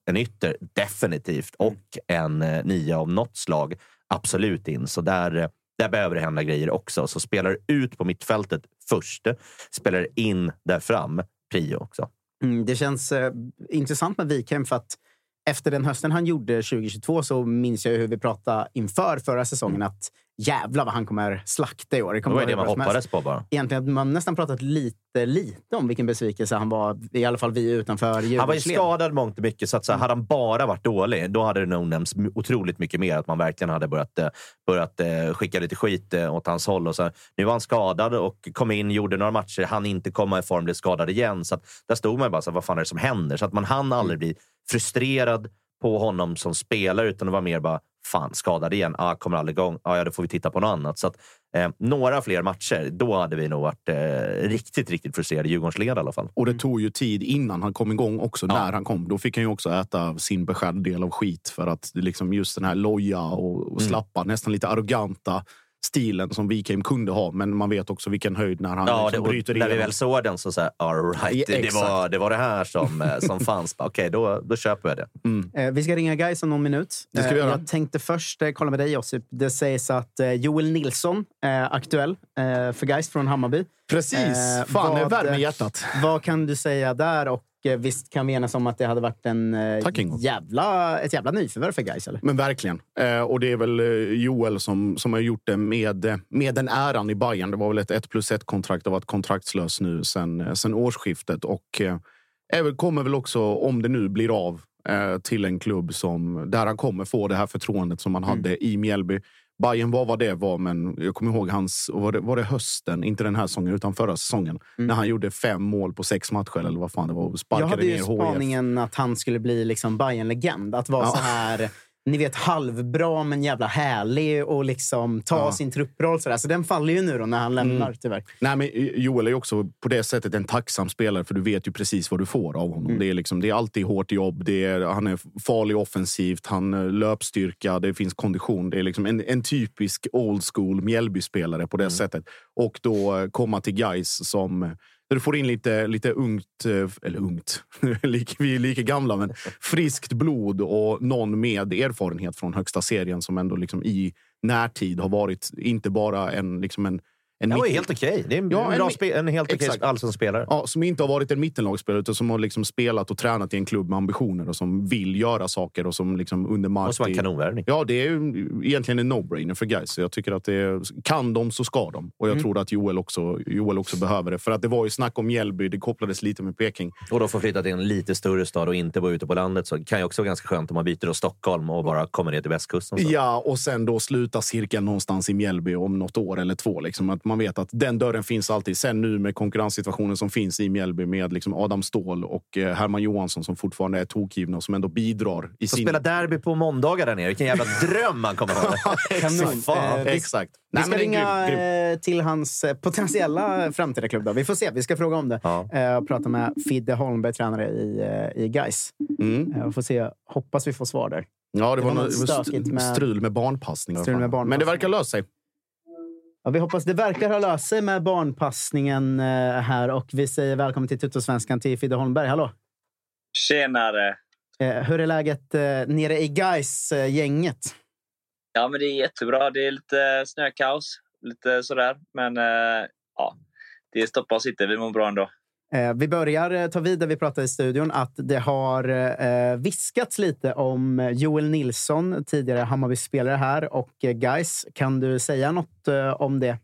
en ytter, definitivt. Och en eh, nia av något slag, absolut in. Så där, eh, där behöver det hända grejer också. Så spelar ut på mittfältet först, spelar in där fram, prio också. Mm, det känns eh, intressant med Wikheim för att efter den hösten han gjorde 2022 så minns jag hur vi pratade inför förra säsongen att jävla vad han kommer slakta i år. Mm. Det kommer var ju vara det man hoppades på bara. Egentligen man nästan pratat lite, lite om vilken besvikelse han var. I alla fall vi utanför Han var ju skadad mångt och mycket, så att så här, hade han bara varit dålig, då hade det nog nämnts otroligt mycket mer. Att man verkligen hade börjat, eh, börjat eh, skicka lite skit eh, åt hans håll. Och så här, nu var han skadad och kom in, gjorde några matcher, han inte komma i form, blev skadad igen. Så att, där stod man ju bara så här, vad fan är det som händer? Så att man hann aldrig bli frustrerad på honom som spelare, utan det var mer bara, fan, skadad igen, ah, kommer aldrig igång, ah, ja, då får vi titta på något annat. Så att, eh, några fler matcher, då hade vi nog varit eh, riktigt, riktigt frustrerade i Djurgårdsled i alla fall. Och det tog ju tid innan han kom igång också, när han kom. Då fick han ju också äta sin beskärda del av skit. För att liksom just den här loja och, och slappa, nästan lite arroganta stilen som Wikheim kunde ha. Men man vet också vilken höjd när han Ja, det, liksom och bryter när vi igenom. väl såg den så sa all right, Ja, det, det, exakt. var, det var det här som, eh, som fanns. Okej, då, då köper jag det. Eh, vi ska ringa Gais om någon minut. Det ska vi Eh, göra. Jag tänkte först eh, kolla med dig, Josip. Det sägs att eh, Joel Nilsson är aktuell eh, för Gais från Hammarby. Precis! Eh, Fan, det vad- värmer i hjärtat. Vad kan du säga där? Och visst kan vi enas om att det hade varit en eh, Tack, jävla, ett jävla nyförvärv för Gais, eller? Men verkligen. Eh, och det är väl eh, Joel som, som har gjort det med, eh, med den äran i Bayern. Det var väl ett 1 plus 1 kontrakt och varit kontraktslös nu sen, eh, sen årsskiftet. Och eh, väl, kommer väl också, om det nu blir av, eh, till en klubb som, där han kommer få det här förtroendet som han hade i Mjällby. Bayern var vad det var, men jag kommer ihåg hans... Var det, var det hösten? Inte den här säsongen, utan förra säsongen. När han gjorde fem mål på sex matcher, eller vad fan det var. och Jag Sparkade hade ju spaningen att han skulle bli liksom Bayern-legend. Att vara Ja. så här, ni vet, halvbra men jävla härlig och liksom ta Ja. Mm. sin trupproll. Så, så den faller ju nu då när han lämnar, tyvärr. Nej, men Joel är också på det sättet en tacksam spelare för du vet ju precis vad du får av honom. Det, är liksom, det är alltid hårt jobb, det är, han är farlig offensivt, han eh, löpstyrka, det finns kondition. Det är liksom en, en typisk old school Mjällby-spelare på det sättet. Och då eh, komma till guys som där du får in lite, lite ungt, eh, eller ungt, Lik- vi är lika gamla, men friskt blod och någon med erfarenhet från högsta serien som ändå liksom i närtid har varit inte bara en, liksom en, en Det var mitt- helt okej. Det är en, Ja, en spe, en helt okej Exakt. allsång spelare. Ja, som inte har varit en mittenlagsspelare utan som har liksom spelat och tränat i en klubb med ambitioner och som vill göra saker och som liksom under Det måste vara en kanonvärvning. Ja, det är ju egentligen en no-brainer för guys. Jag tycker att det är, kan de så ska de. Och jag Mm. tror att Joel också, Joel också behöver det. För att det var ju snack om Mjällby, det kopplades lite med Peking. Och då få flytta till en lite större stad och inte bo ute på landet. Så kan ju också vara ganska skönt om man byter då Stockholm och bara kommer ner till västkusten. Så. Ja, och sen då sluta cirkeln någonstans i Mjällby om något år eller två. Liksom. Att man vet att den dörren finns alltid. Sen nu med konkurrenssituationen som finns i Mjällby med liksom Adam Ståhl och eh, Herman Johansson som fortfarande är tokgivna och som ändå bidrar i Få sin... spela derby på måndagar där nere. Vilken jävla dröm man kommer ha. Kanon. Fan. Eh, Exakt. Vi Nej, ska ringa grym, grym. eh, till hans potentiella framtida klubb. Då. Vi får se. Vi ska fråga om det. Ja. Och prata med Fidde Holmberg, tränare i, i Gais. Mm. Och får se. Hoppas vi får svar där. Ja, det, Det var, var något stökigt st- med- strul med barnpassning. Strul med barnpassning. Men det verkar lösa sig. Ja, vi hoppas det verkar ha löst sig med barnpassningen eh, här. Och vi säger välkommen till Tuttosvenskan till Fidde Holmberg. Hallå! Tjenare! Eh, hur är läget eh, nere i Gais-gänget? Ja, men det är jättebra. Det är lite snökaos, lite sådär. Men ja, det stoppar oss inte. Vi mår bra ändå. Eh, vi börjar eh, ta vid där vi pratade i studion att det har eh, viskats lite om Joel Nilsson, tidigare Hammarby-spelare här, och guys. Gais. Kan du säga något om det?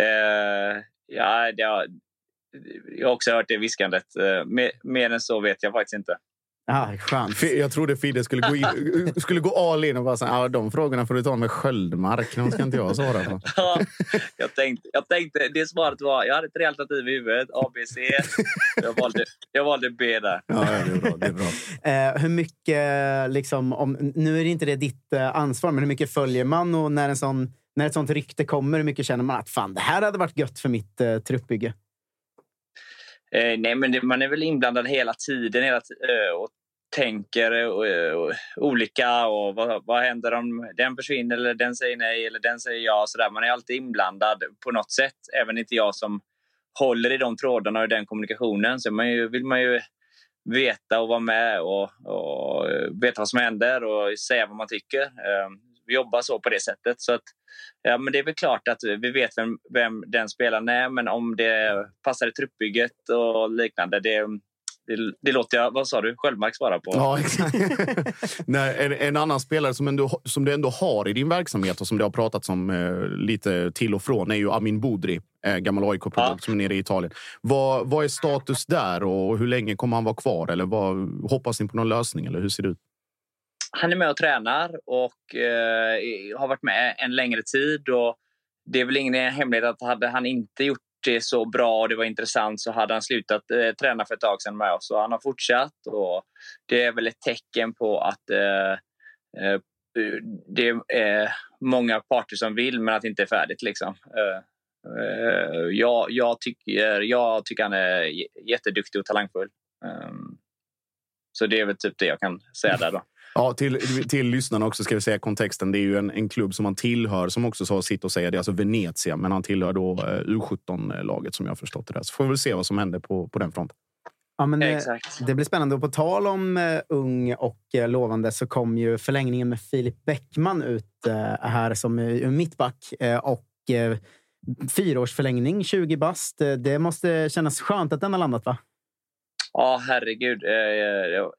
eh, ja, det har, jag har också hört det viskandet. Mer, mer än så vet jag faktiskt inte. Ah, skönt. Jag trodde Fidde skulle gå, in, skulle gå all in och bara säga ah, de frågorna får du ta med Sköldmark. De ska inte jag svara på. Ja, jag, tänkte, jag tänkte, det svaret var, jag hade tre alternativ i huvudet. A, B, C. Jag valde, jag valde B där. Ja, ja, det är bra. Det är bra. Eh, hur mycket, liksom, om, nu är det inte det ditt eh, ansvar, men hur mycket följer man? Och när, en sån, när ett sånt rykte kommer, hur mycket känner man att fan, det här hade varit gött för mitt eh, truppbygge? Eh, nej, men det, man är väl inblandad hela tiden hela eh, och tänker eh, eh olika. och vad, vad, händer om den försvinner eller den säger nej eller den säger ja? Så där. Man är alltid inblandad på något sätt. Även inte jag som håller i de trådarna och den kommunikationen. Så man ju, vill man ju veta och vara med och, och eh, veta vad som händer och säga vad man tycker. Vi jobbar så på det sättet. Så att, ja, men det är väl klart att vi vet vem, vem den spelaren är, men om det passar i truppbygget och liknande, det, det, det, låter jag, vad sa du, Sköldmark svara på. Ja, exakt. Nej, en, en, annan spelare som, ändå, som du ändå har i din verksamhet och som det har pratats om eh, lite till och från är ju Amin Bodri, eh, gammal AIK-produkt ja. som är nere i Italien. Vad, vad är status där och hur länge kommer han vara kvar? Eller vad, hoppas ni på någon lösning? Eller hur ser det ut? Han är med och tränar och eh, har varit med en längre tid. Och det är väl ingen hemlighet att hade han inte gjort det så bra och det var intressant så hade han slutat eh, träna för ett tag sedan med oss. Och han har fortsatt och det är väl ett tecken på att eh, eh det är många parter som vill men att det inte är färdigt. Liksom. Eh, eh jag, jag, tycker, jag tycker han är jätteduktig och talangfull. Ehm, så det är väl typ det jag kan säga där då. Ja, till, till lyssnarna också ska vi säga kontexten. Det är ju en, en klubb som han tillhör, som också sa sitt och säga. Det är alltså Venezia, men han tillhör då eh, U17-laget som jag har förstått det. Där. Så får vi väl se vad som händer på, på den fronten. Ja, men det, det, blir spännande. Och på tal om uh, ung och uh, lovande så kom ju förlängningen med Filip Bäckman ut uh, här som uh, mittback. och fyraårsförlängning, 20 bast. det måste kännas skönt att den har landat, va? Ja, herregud. Eh,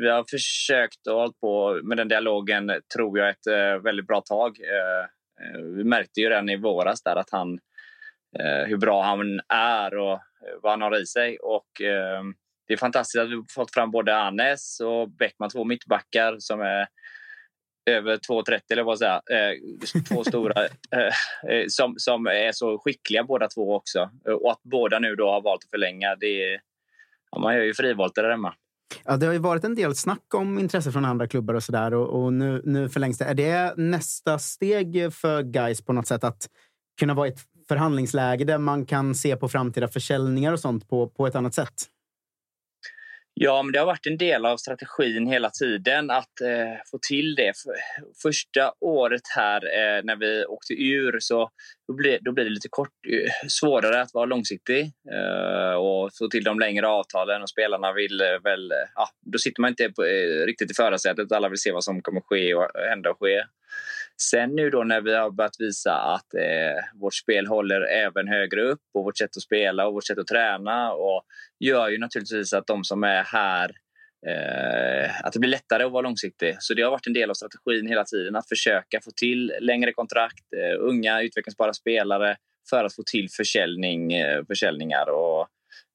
vi har försökt och hållit på med den dialogen, tror jag, ett eh, väldigt bra tag. Eh, vi märkte ju redan i våras där att han, hur bra han är och vad han har i sig. Och det är fantastiskt att vi har fått fram både Anes och Bäckman, två mittbackar som är över 2,30 eller vad säga. Två stora som, som är så skickliga båda två också. Och att båda nu då har valt att förlänga, det är ja, man gör ju frivolter där hemma. Ja, det har ju varit en del snack om intresse från andra klubbar och sådär och, och nu, nu förlängs det. Är det nästa steg för guys på något sätt att kunna vara i ett förhandlingsläge där man kan se på framtida försäljningar och sånt på, på ett annat sätt? Ja, men det har varit en del av strategin hela tiden att eh, få till det. Första året här eh, när vi åkte ur så då blir, då blir det lite kort, eh, svårare att vara långsiktig eh, och få till de längre avtalen och spelarna vill eh, väl... Eh, ja, då sitter man inte på, eh, riktigt i förarsätet. Alla vill se vad som kommer ske och hända och ske. Sen nu då när vi har börjat visa att eh, vårt spel håller även högre upp och vårt sätt att spela och vårt sätt att träna och gör ju naturligtvis att de som är här eh, att det blir lättare att vara långsiktig. Så det har varit en del av strategin hela tiden att försöka få till längre kontrakt, eh, unga utvecklingsbara spelare för att få till försäljning, eh, försäljningar och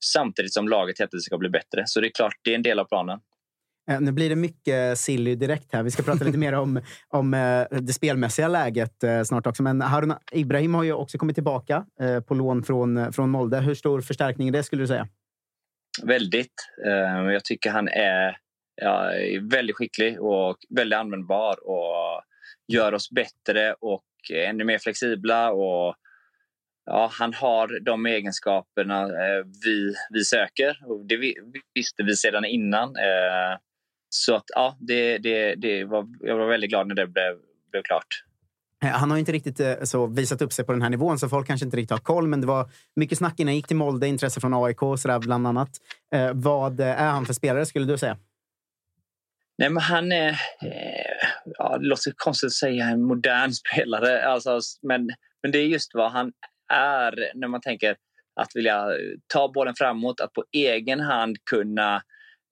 samtidigt som laget hela tiden ska bli bättre. Så det är klart, det är en del av planen. Eh, nu blir det mycket silly direkt här. Vi ska prata lite mer om, om eh, det spelmässiga läget eh, snart också. Men Harun Ibrahim har ju också kommit tillbaka på lån från, från Molde. Hur stor förstärkning är det skulle du säga? Väldigt. Jag tycker han är ja, väldigt skicklig och väldigt användbar och gör oss bättre och ännu mer flexibla. Och ja, han har de egenskaperna vi, vi söker. Och det visste vi sedan innan. Så att, ja, det, det, det var, jag var väldigt glad när det blev, blev klart. Eh, han har inte riktigt eh, så visat upp sig på den här nivån, så folk kanske inte riktigt har koll. Men det var mycket snack innan han gick till Molde, intresse från AIK och sådär bland annat. Eh, vad är han för spelare skulle du säga? Nej, men han är... Eh, ja, det låter konstigt att säga en modern spelare, alltså, men, men det är just vad han är när man tänker att vilja ta bollen framåt, att på egen hand kunna Eh,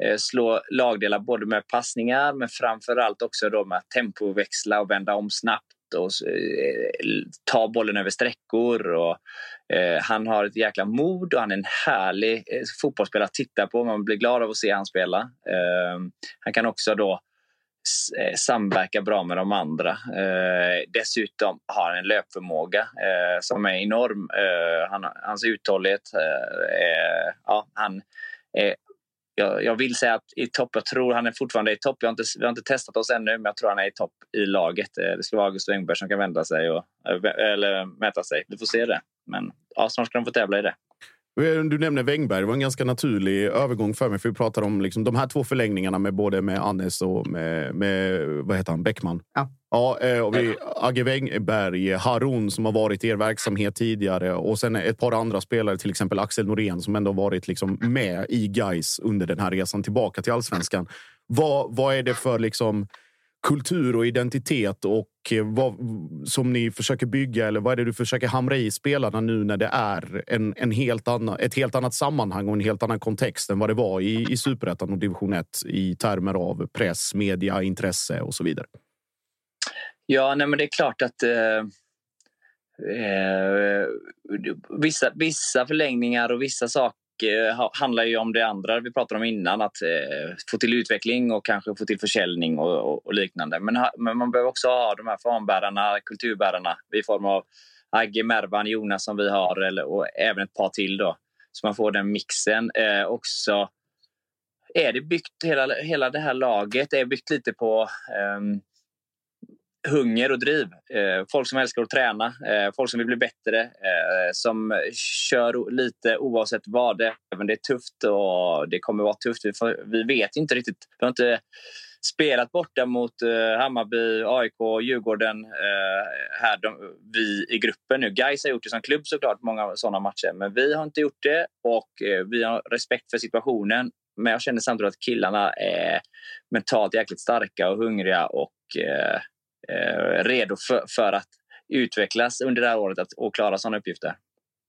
Eh, slå lagdelar både med passningar men framför allt också då med att tempoväxla och vända om snabbt och eh, ta bollen över sträckor. Och, eh, han har ett jäkla mod och han är en härlig eh, fotbollsspelare att titta på. Man blir glad av att se han spela. Eh, han kan också då samverka bra med de andra. dessutom har han en löpförmåga som är enorm. Han, hans uthållighet. Ja, han jag, jag, vill säga att i topp, jag tror han är fortfarande i topp. Vi har inte, vi har inte testat oss ännu, men jag tror han är i topp i laget. Eh, det skulle vara August Engberg som kan vända sig och, eh, eller mäta sig. Vi får se det. Men ja, snart ska de få tävla i det. Du nämner Wängberg. Det var en ganska naturlig övergång för mig. För vi pratar om liksom de här två förlängningarna med både med Annes och med, med vad heter han, Bäckman. Ja. Ja, eh, och vi, Agge Wängberg, Harun som har varit i er verksamhet tidigare och sen ett par andra spelare, till exempel Axel Norén som ändå varit liksom med i Guys under den här resan tillbaka till allsvenskan. Vad, vad är det för liksom kultur och identitet och eh, vad, som ni försöker bygga? Eller vad är det du försöker hamra i spelarna nu när det är en, en helt annan, ett helt annat sammanhang och en helt annan kontext än vad det var i, i superettan och division 1 i termer av press, media, intresse och så vidare? Ja, nej, men det är klart att eh, eh, vissa, vissa förlängningar och vissa saker Eh, handlar ju om det andra vi pratade om innan. Att eh, få till utveckling och kanske få till försäljning och, och, och liknande. Men, men, man behöver också ha de här fanbärarna, kulturbärarna i form av Agge, Mervan, Jonas som vi har eller, och även ett par till. Då, så man får den mixen. Eh, också är det byggt, hela, hela det här laget är byggt lite på um, hunger och driv. Eh, folk som älskar att träna, eh, folk som vill bli bättre, eh, som kör lite oavsett vad. Även det är tufft och det kommer vara tufft. Vi, får, vi vet inte riktigt. Vi har inte spelat borta mot eh, Hammarby, AIK, Djurgården eh, här de, vi i gruppen nu. Gais har gjort det som klubb såklart, många sådana matcher. Men vi har inte gjort det och eh, vi har respekt för situationen. Men jag känner samtidigt att killarna är mentalt jäkligt starka och hungriga och eh, Eh, redo för, för, att utvecklas under det här året att, och klara sådana uppgifter.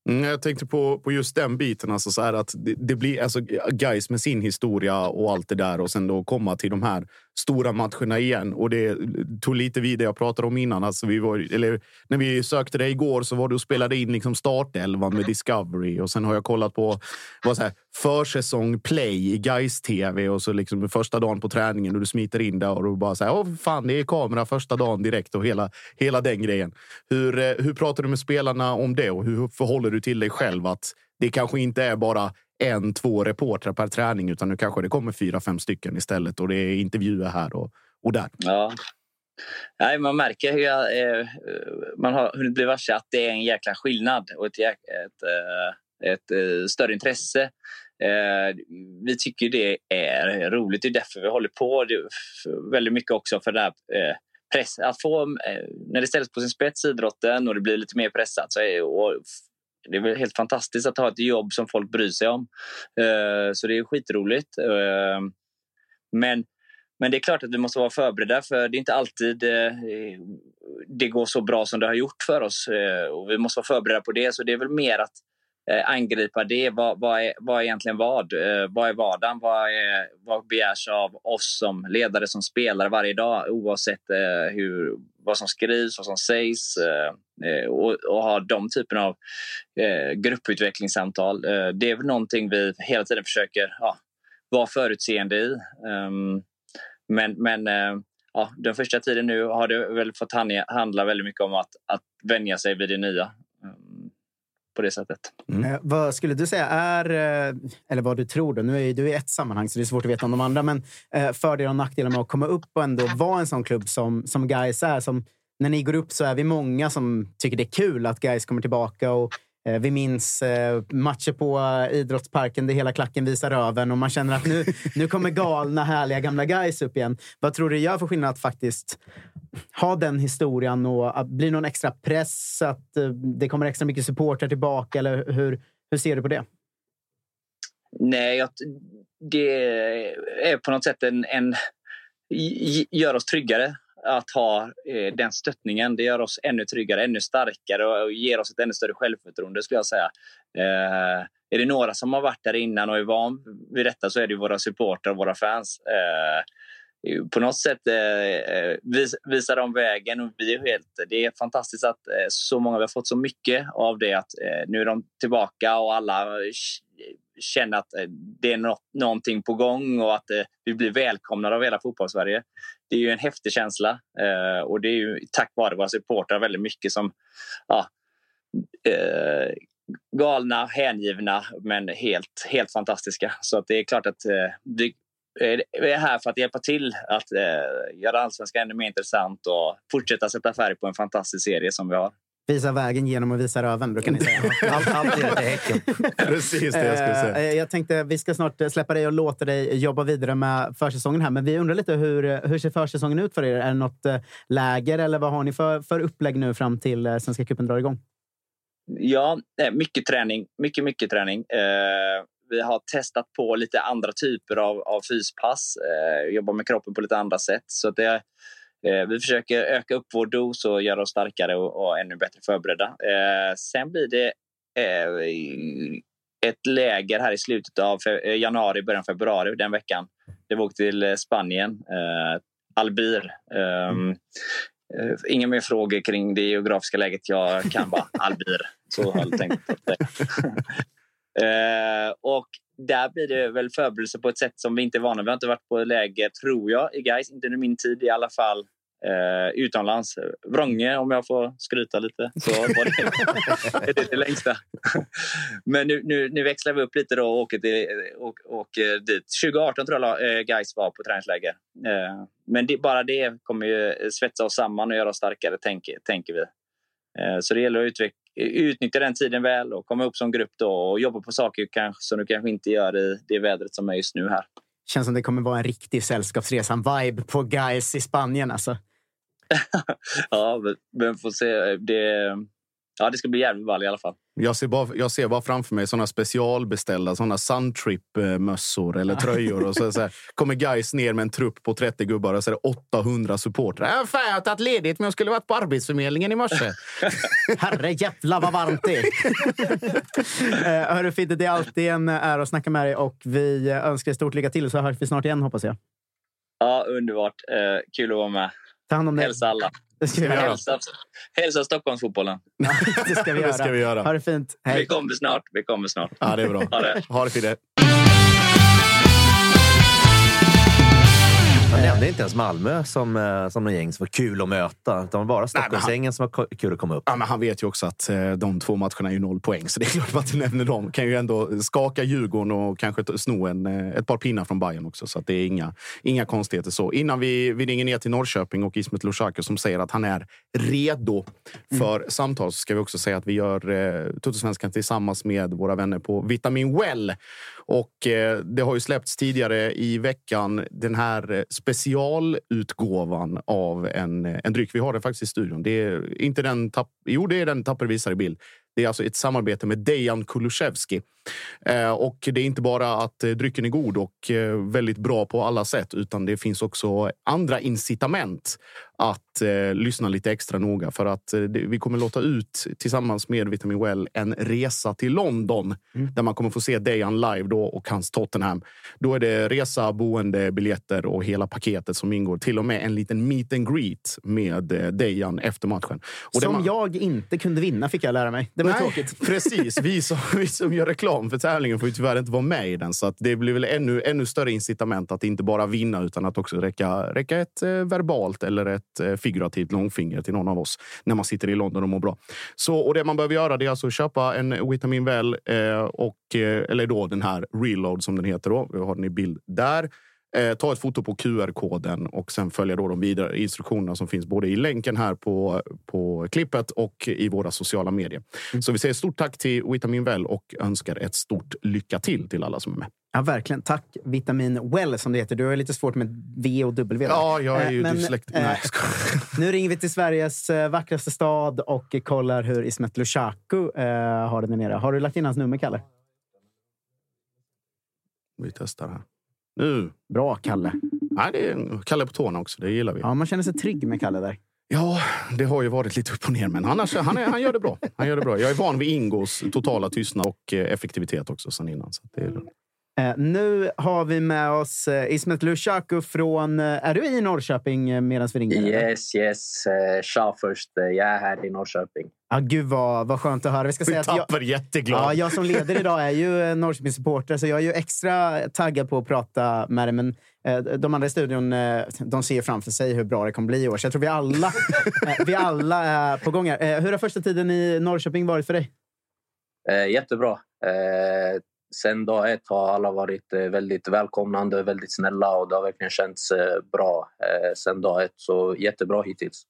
Mm, jag tänkte på, på just den biten. Alltså så att det, det, blir alltså guys med sin historia och allt det där och sen då komma till de här stora matcherna igen. Och det tog lite vid det jag pratade om innan. Alltså vi var, eller, när vi sökte dig igår så var du och spelade in liksom startelvan med Discovery och sen har jag kollat på vad så här, försäsong play i Guys TV och så liksom första dagen på träningen och du smiter in där och du bara här. åh fan, det är kamera första dagen direkt och hela, hela den grejen. Hur, eh, hur pratar du med spelarna om det och hur förhåller du till dig själv att det kanske inte är bara en, två reportrar per träning utan nu kanske det kommer fyra, fem stycken istället och det är intervjuer här och, och där. Ja. Nej, man märker hur jag, eh, man har hunnit bli varse att det är en jäkla skillnad och ett, ett, eh, ett, ett större intresse. Eh, vi tycker det är roligt. Det är därför vi håller på väldigt mycket också för det här eh, press, att få, eh, när det ställs på sin spets idrotten och det blir lite mer pressat så är, och det är väl helt fantastiskt att ha ett jobb som folk bryr sig om. Eh, så det är skitroligt. Eh, men, men det är klart att vi måste vara förberedda för det är inte alltid eh, det går så bra som det har gjort för oss. Och vi måste vara förberedda på det. Så det är väl mer att Eh, angripa det. Vad, vad, är, vad är egentligen vad? Eh, vad är vardagen? Vad, är, vad begärs av oss som ledare, som spelare varje dag oavsett eh, hur, vad som skrivs, vad som sägs och, och ha de typen av grupputvecklingssamtal. Det är väl någonting vi hela tiden försöker ja, vara förutseende i. Ehm, men men ja, den första tiden nu har det väl fått handla väldigt mycket om att, att vänja sig vid det nya. På det sättet. Mm. Eh, vad skulle du säga är, eller vad du tror, då, nu är du i ett sammanhang så det är svårt att veta om de andra, men eh, fördelar och nackdelar med att komma upp och ändå vara en sån klubb som, som Gais är, som när ni går upp så är vi många som tycker det är kul att guys kommer tillbaka. Och, eh, vi minns eh, matcher på idrottsparken där hela klacken visar röven och man känner att nu, nu kommer galna, härliga gamla guys upp igen. Vad tror du gör för skillnad att faktiskt ha den historien och att bli någon extra press? Att eh, det kommer extra mycket supportrar tillbaka? Eller hur, hur ser du på det? Nej, det är på något sätt en, en gör oss tryggare att ha eh, den stöttningen. Det gör oss ännu tryggare, ännu starkare och ger oss ett ännu större självförtroende skulle jag säga. Eh, är det några som har varit där innan och är van vid detta så är det våra supportrar och våra fans. Eh, på något sätt eh, eh, vis, visar de vägen. Och vi är helt, det är fantastiskt att eh, så många vi har fått så mycket av det. att eh, Nu är de tillbaka och alla eh, känner att eh, det är något, någonting på gång och att eh, vi blir välkomnade av hela fotbollssverige. Det är ju en häftig känsla eh, och det är ju tack vare våra supportrar väldigt mycket som ja, eh, galna, hängivna men helt, helt fantastiska. Så att det är klart att eh, vi är här för att hjälpa till att eh, göra allsvenskan ännu mer intressant och fortsätta sätta färg på en fantastisk serie som vi har. Visa vägen genom att visa röven, brukar ni säga. Allt, allt är till Häcken. Precis det jag skulle säga. Eh, Jag tänkte vi ska snart släppa dig och låta dig jobba vidare med försäsongen här. Men vi undrar lite hur, hur ser försäsongen ut för er? Är det något eh, läger eller vad har ni för, för upplägg nu fram till eh, Svenska cupen drar igång? Ja, eh, mycket träning. Mycket, mycket träning. Eh, vi har testat på lite andra typer av, av fyspass. Eh, jobbar med kroppen på lite andra sätt. Så det, eh, vi försöker öka upp vår dos och göra oss starkare och, och ännu bättre förberedda. Eh, sen blir det eh, ett läger här i slutet av eh, januari, början av februari den veckan. Det var till eh, Spanien, eh, Albir. Eh, Inga mer frågor kring det geografiska läget. Jag kan bara Albir. Så har jag tänkt. Eh, och där blir det väl förberedelse på ett sätt som vi inte är vana. Vi har inte varit på läger, tror jag, i Gais. Inte under min tid i alla fall. Eh, utomlands. Vrånge, om jag får skryta lite, så var det, det, det längsta. Men nu, nu, nu växlar vi upp lite då och åker, till, och, åker dit. 2018 tror jag eh, Gais var på träningsläger. Eh, men det, bara det kommer ju svetsa oss samman och göra oss starkare, tänker, tänker vi. Eh, Så det gäller att utveck- utnyttja den tiden väl och komma upp som grupp då och jobba på saker kanske, som du kanske inte gör i det vädret som är just nu här. Känns som det kommer vara en riktig Sällskapsresan-vibe på guys i Spanien. Alltså. Ja, men- får se. Det, ja, det ska bli jävligt ball i alla fall. Jag ser, bara, jag ser bara framför mig såna specialbeställda såna Suntrip-mössor eller tröjor. Och så, så här, kommer guys ner med en trupp på 30 gubbar och så är det 800 supportrar. Äh, fan, jag har tagit ledigt men jag skulle varit på Arbetsförmedlingen i morse. Herre jävla vad varmt det är! Eh, Hörru Fidde, det är alltid en ära att snacka med dig och vi önskar dig stort lycka till så hörs vi snart igen hoppas jag. Ja, underbart. Eh, kul att vara med. Ta hand om dig. Hälsa alla. Det ska vi göra. Hälsa, hälsa Stockholmsfotbollen. Det ska vi Det ska vi göra. göra. Ha det fint. Hej. Vi kommer snart. Vi kommer snart. Ja, det är bra. Ha det. Ha det Fidde. Inte ens Malmö som, eh, som någon gäng som var kul att möta. Utan bara Stockholmsgängen som var kul att komma upp. Ja, men han vet ju också att eh, de två matcherna är ju noll poäng, så det är klart att du nämner dem. Kan ju ändå skaka Djurgården och kanske sno en, eh, ett par pinnar från Bayern också. Så det är inga, inga konstigheter så. Innan vi, vi ringer ner till Norrköping och Ismet Lushaku som säger att han är redo för samtal så ska vi också säga att vi gör eh, Tuttosvenskan tillsammans med våra vänner på Vitamin Well. Och eh, det har ju släppts tidigare i veckan den här eh, specialutgåvan av en, eh, en dryck. Vi har den faktiskt i studion. Det är inte den tapp, jo, det är den Tapper visar i bild. Det är alltså ett samarbete med Dejan Kulusevski. Eh, och det är inte bara att eh, drycken är god och eh, väldigt bra på alla sätt, utan det finns också andra incitament att eh, lyssna lite extra noga för att eh, vi kommer låta ut tillsammans med Vitamin Well en resa till London där man kommer få se Dejan live då och hans Tottenham. Då är det resa, boende, biljetter och hela paketet som ingår. Till och med en liten meet and greet med eh, Dejan efter matchen. Och Som man- jag inte kunde vinna fick jag lära mig. Det var Nej, tråkigt. Precis. Vi som, vi som gör reklam för tävlingen får ju tyvärr inte vara med i den. Så att det blir väl ännu, ännu större incitament att inte bara vinna utan att också räcka, räcka ett eh, verbalt eller ett eh, figurativt långfinger till någon av oss när man sitter i London och mår bra. Så, och det man behöver göra det är alltså att köpa en Vitamin Well eh, och, eh, eller då den här Reload som den heter. Då. Vi har den i bild där. Eh, ta ett foto på QR-koden och sen följa då de vidare instruktionerna som finns både i länken här på, på klippet och i våra sociala medier. Så vi säger stort tack till Vitamin Well och önskar ett stort lycka till till alla som är med. Ja, verkligen. Tack Vitamin Well som det heter. Du har lite svårt med V och W. Ja, jag är Eh, ju men, eh, Nej, jag skojar. Nu ringer vi till Sveriges eh, vackraste stad och kollar hur Ismet Lushaku eh, har det där nere. Har du lagt in hans nummer, Kalle? Vi testar här. Nu. Bra, Kalle. Nej, det är Kalle på tårna också. Det gillar vi. Ja, man känner sig trygg med Kalle där. Ja, det har ju varit lite upp och ner, men annars, han, är, han gör det bra. Han gör det bra. Jag är van vid Ingos totala tystnad och eh, effektivitet också sen innan. Så det är nu har vi med oss eh, Ismet Lushaku från... Eh, är du i Norrköping eh, medan vi ringer? Yes, yes. Tja först. Eh, Jag är här i Norrköping. Ja, gud vad, vad skönt att höra. Vi ska säga att jag, Tapper jätteglad. ja, jag som leder idag är ju eh, Norrköpingssupporter så jag är ju extra taggad på att prata med dig. Men eh, de andra i studion eh, de ser framför sig hur bra det kommer bli i år. Så jag tror vi alla, eh, vi alla är på gång här. Eh, hur har första tiden i Norrköping varit för dig? Eh, Jättebra. Sen dag ett har alla varit eh, väldigt välkomnande, väldigt snälla och det har verkligen känts eh, bra. Eh, sen dag ett, så jättebra hittills.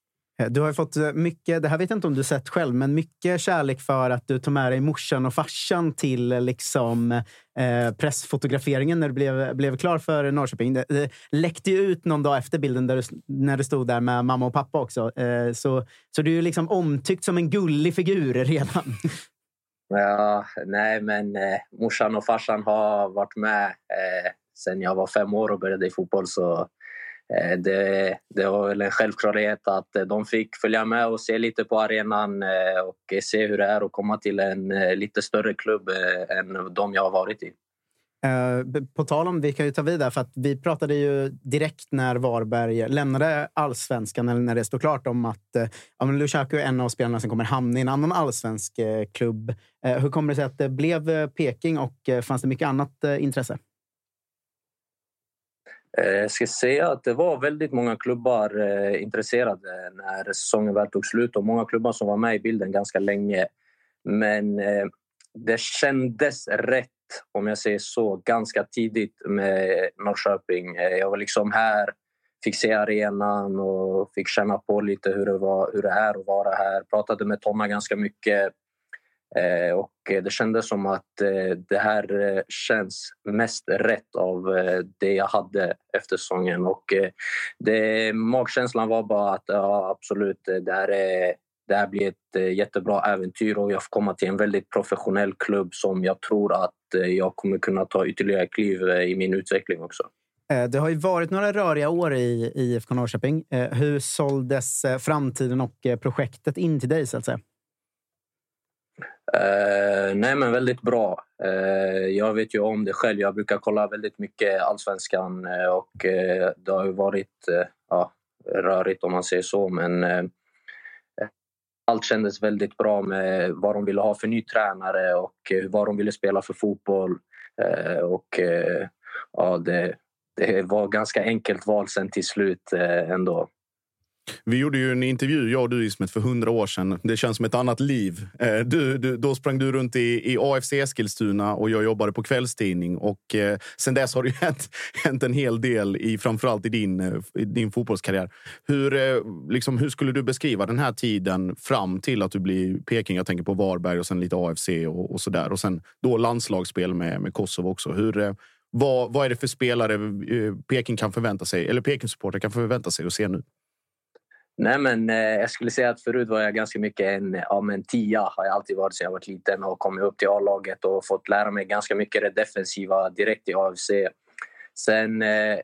Du har fått mycket, det här vet jag inte om du sett själv, men mycket kärlek för att du tog med dig morsan och farsan till liksom, eh, pressfotograferingen när du blev, blev klar för Norrköping. Det, det läckte ju ut någon dag efter bilden där du, när du stod där med mamma och pappa också. Eh, så, så du är liksom omtyckt som en gullig figur redan. Ja, nej, men eh, morsan och farsan har varit med eh, sen jag var fem år och började i fotboll. Så Eh, det, det var väl en självklarhet att eh, de fick följa med och se lite på arenan eh, och se hur det är att komma till en eh, lite större klubb eh, än de jag har varit i. Eh, på tal om, vi kan ju ta vidare, för att vi pratade ju direkt när Varberg lämnade allsvenskan, eller när det stod klart om att eh, ja, men Lukaku är en av spelarna som kommer hamna i en annan allsvensk eh, klubb. Hur kommer det sig att det blev Peking och fanns det mycket annat intresse? Jag ska säga att det var väldigt många klubbar intresserade när säsongen väl tog slut och många klubbar som var med i bilden ganska länge. Men det kändes rätt, om jag säger så, ganska tidigt med Norrköping. Eh, jag var liksom här, fick se arenan och fick känna på lite hur det, var, hur det är att vara här. Pratade med Tonna ganska mycket. Eh, och det kändes som att eh, det här eh, känns mest rätt av eh, det jag hade efter säsongen. Och det, magkänslan var bara att ja, absolut, det här, är, det här blir ett jättebra äventyr och jag får komma till en väldigt professionell klubb som jag tror att jag kommer kunna ta ytterligare kliv i min utveckling också. Det har ju varit några röriga år i IFK Norrköping. Hur såldes framtiden och projektet in till dig? så att säga? Uh, nej, men väldigt bra. Uh, jag vet ju om det själv. Jag brukar kolla väldigt mycket allsvenskan uh, och det har ju varit ja, rörigt om man säger så. Men allt kändes väldigt bra med vad de ville ha för ny tränare och eh, vad de ville spela för fotboll. Eh, och eh, ja, det, det var ganska enkelt val sen till slut ändå. Vi gjorde ju en intervju, jag och du Ismet, för hundra år sedan. Det känns som ett annat liv. Eh, du, du, då sprang du runt i, i AFC Eskilstuna och jag jobbade på kvällstidning. Och eh, sen dess har det hänt, hänt en hel del, i, framförallt i din, eh, i din fotbollskarriär. Hur, eh, liksom, hur skulle du beskriva den här tiden fram till att du blir Peking? Jag tänker på Varberg och sen lite AFC och, och så där. Och sen då landslagsspel med, med Kosovo också. Hur, eh, vad, vad är det för spelare eh, Peking kan förvänta sig, eller Peking-supportrar kan förvänta sig att se nu? Nej, men eh, jag skulle säga att förut var jag ganska mycket en, ja, men tia har jag alltid varit sedan jag var liten och kommit upp till A-laget och fått lära mig ganska mycket det defensiva direkt i AFC. Sen eh,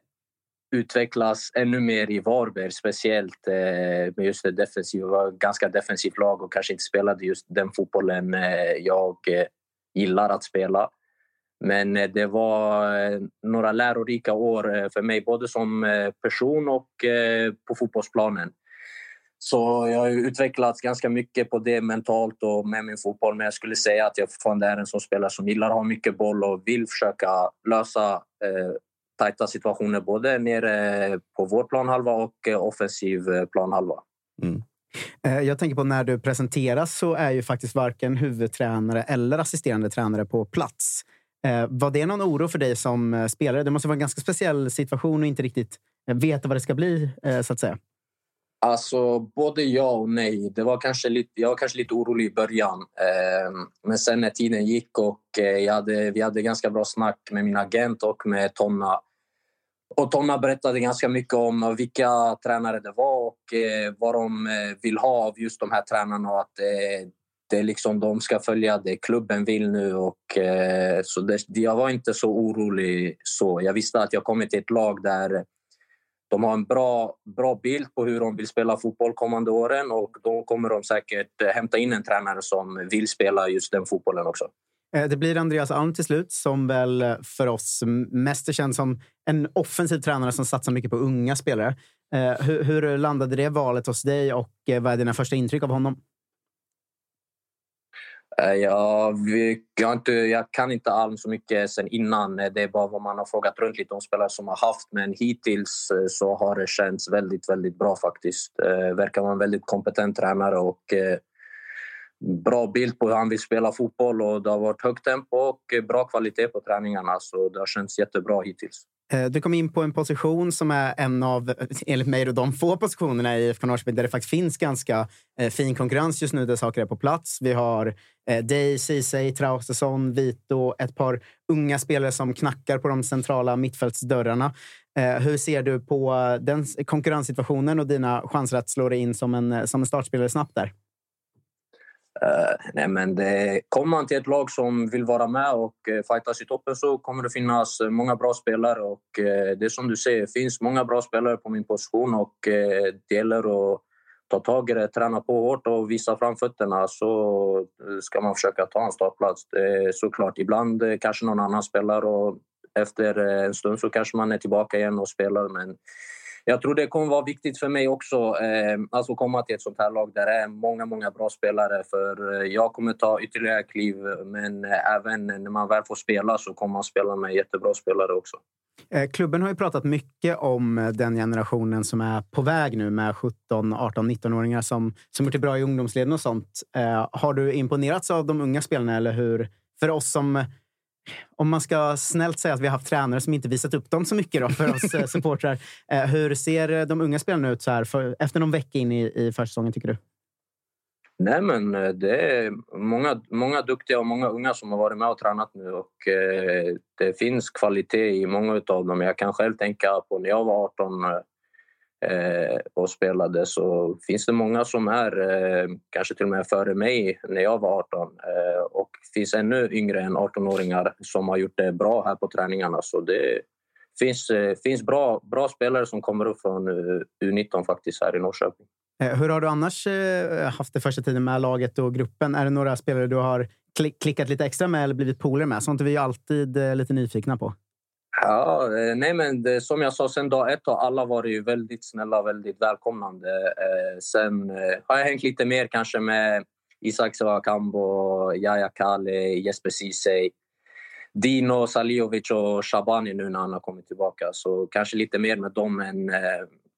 utvecklas ännu mer i Varberg, speciellt eh, med just det defensiva. var ganska defensivt lag och kanske inte spelade just den fotbollen eh, jag eh, gillar att spela. Men eh, det var eh, några lärorika år eh, för mig, både som eh, person och eh, på fotbollsplanen. Så jag har utvecklats ganska mycket på det mentalt och med min fotboll. Men jag skulle säga att jag fortfarande är en sån spelare som gillar att ha mycket boll och vill försöka lösa eh, tajta situationer både nere på vår planhalva och eh, offensiv eh, planhalva. Mm. Eh, jag tänker på när du presenteras så är ju faktiskt varken huvudtränare eller assisterande tränare på plats. Eh, var det någon oro för dig som spelare? Det måste vara en ganska speciell situation och inte riktigt veta vad det ska bli, så att säga. Alltså, både ja och nej. Det var kanske lite, jag var kanske lite orolig i början. Eh, men sen när tiden gick och eh, jag hade, vi hade ganska bra snack med min agent och med Tonna. Och Tonna berättade ganska mycket om vilka tränare det var och eh, vad de eh, vill ha av just de här tränarna. Och att eh, det liksom, de ska följa det klubben vill nu. Och, eh, så det, jag var inte så orolig. så. Jag visste att jag kommit till ett lag där de har en bra, bra bild på hur de vill spela fotboll kommande åren och då kommer de säkert eh, hämta in en tränare som vill spela just den fotbollen också. Eh, det blir Andreas Alm till slut, som väl eh, för oss mest är känd som en offensiv tränare som satsar mycket på unga spelare. Hur, hur landade det valet hos dig och vad är dina första intryck av honom? Eh, ja, jag, jag, inte, jag kan inte Alm så mycket sen innan. Eh, det är bara vad man har frågat runt lite om spelare som har haft. Men hittills eh, så har det känts väldigt, väldigt bra faktiskt. Verkar vara en väldigt kompetent tränare och bra bild på hur han vill spela fotboll och det har varit högt tempo och bra kvalitet på träningarna. Så det har känts jättebra hittills. Eh, du kom in på en position som är en av, enligt mig, de få positionerna i IFK Norrköping där det faktiskt finns ganska eh, fin konkurrens just nu där saker är på plats. Vi har eh, dig, Ceesay, Traustason, Vito, ett par unga spelare som knackar på de centrala mittfältsdörrarna. Hur ser du på den konkurrenssituationen och dina chanser att slå dig in som en, som en startspelare snabbt där? Uh, nej men det, kommer man till ett lag som vill vara med och uh, fightas i toppen så kommer det finnas uh, många bra spelare. Och, uh, det är som du säger, det finns många bra spelare på min position och det gäller att ta tag i det, träna på hårt och visa framfötterna så ska man försöka ta en startplats. Uh, såklart, ibland kanske någon annan spelar och efter en stund så kanske man är tillbaka igen och spelar. Men jag tror det kommer vara viktigt för mig också eh, alltså komma till ett sånt här lag där det är många, många bra spelare. För eh, jag kommer ta ytterligare kliv, men eh, även när man väl får spela så kommer man spela med jättebra spelare också. Eh, klubben har ju pratat mycket om den generationen som är på väg nu med 17, 18, 19-åringar som, som gjort det bra i ungdomsleden och sånt. Har du imponerats av de unga spelarna eller hur? För oss som om man ska snällt säga att vi har haft tränare som inte visat upp dem så mycket då för oss eh, supportrar. Eh, hur ser de unga spelarna ut så här för, efter någon vecka in i, i försäsongen, tycker du? Nej, men eh, det är många, många duktiga och många unga som har varit med och tränat nu och eh, det finns kvalitet i många av dem. Jag kan själv tänka på när jag var 18 eh, Eh, och spelade så finns det många som är eh, kanske till och med före mig när jag var 18 eh, och finns ännu yngre än 18-åringar som har gjort det bra här på träningarna. Så det finns, eh, finns bra, bra spelare som kommer upp från eh, U19 faktiskt här i Norrköping. Eh, hur har du annars haft det första tiden med laget och gruppen? Är det några spelare du har klickat lite extra med eller blivit polare med? Sånt är vi alltid lite nyfikna på. Ja, eh, nej men som jag sa, sen dag ett har alla varit väldigt snälla och väldigt välkomnande. Eh, sen eh, har jag hängt lite mer kanske med Isak Savakambo, Yahya Kale, Jesper Ceesay, Dino Saliovic och Shabani nu när han har kommit tillbaka. Så kanske lite mer med dem, men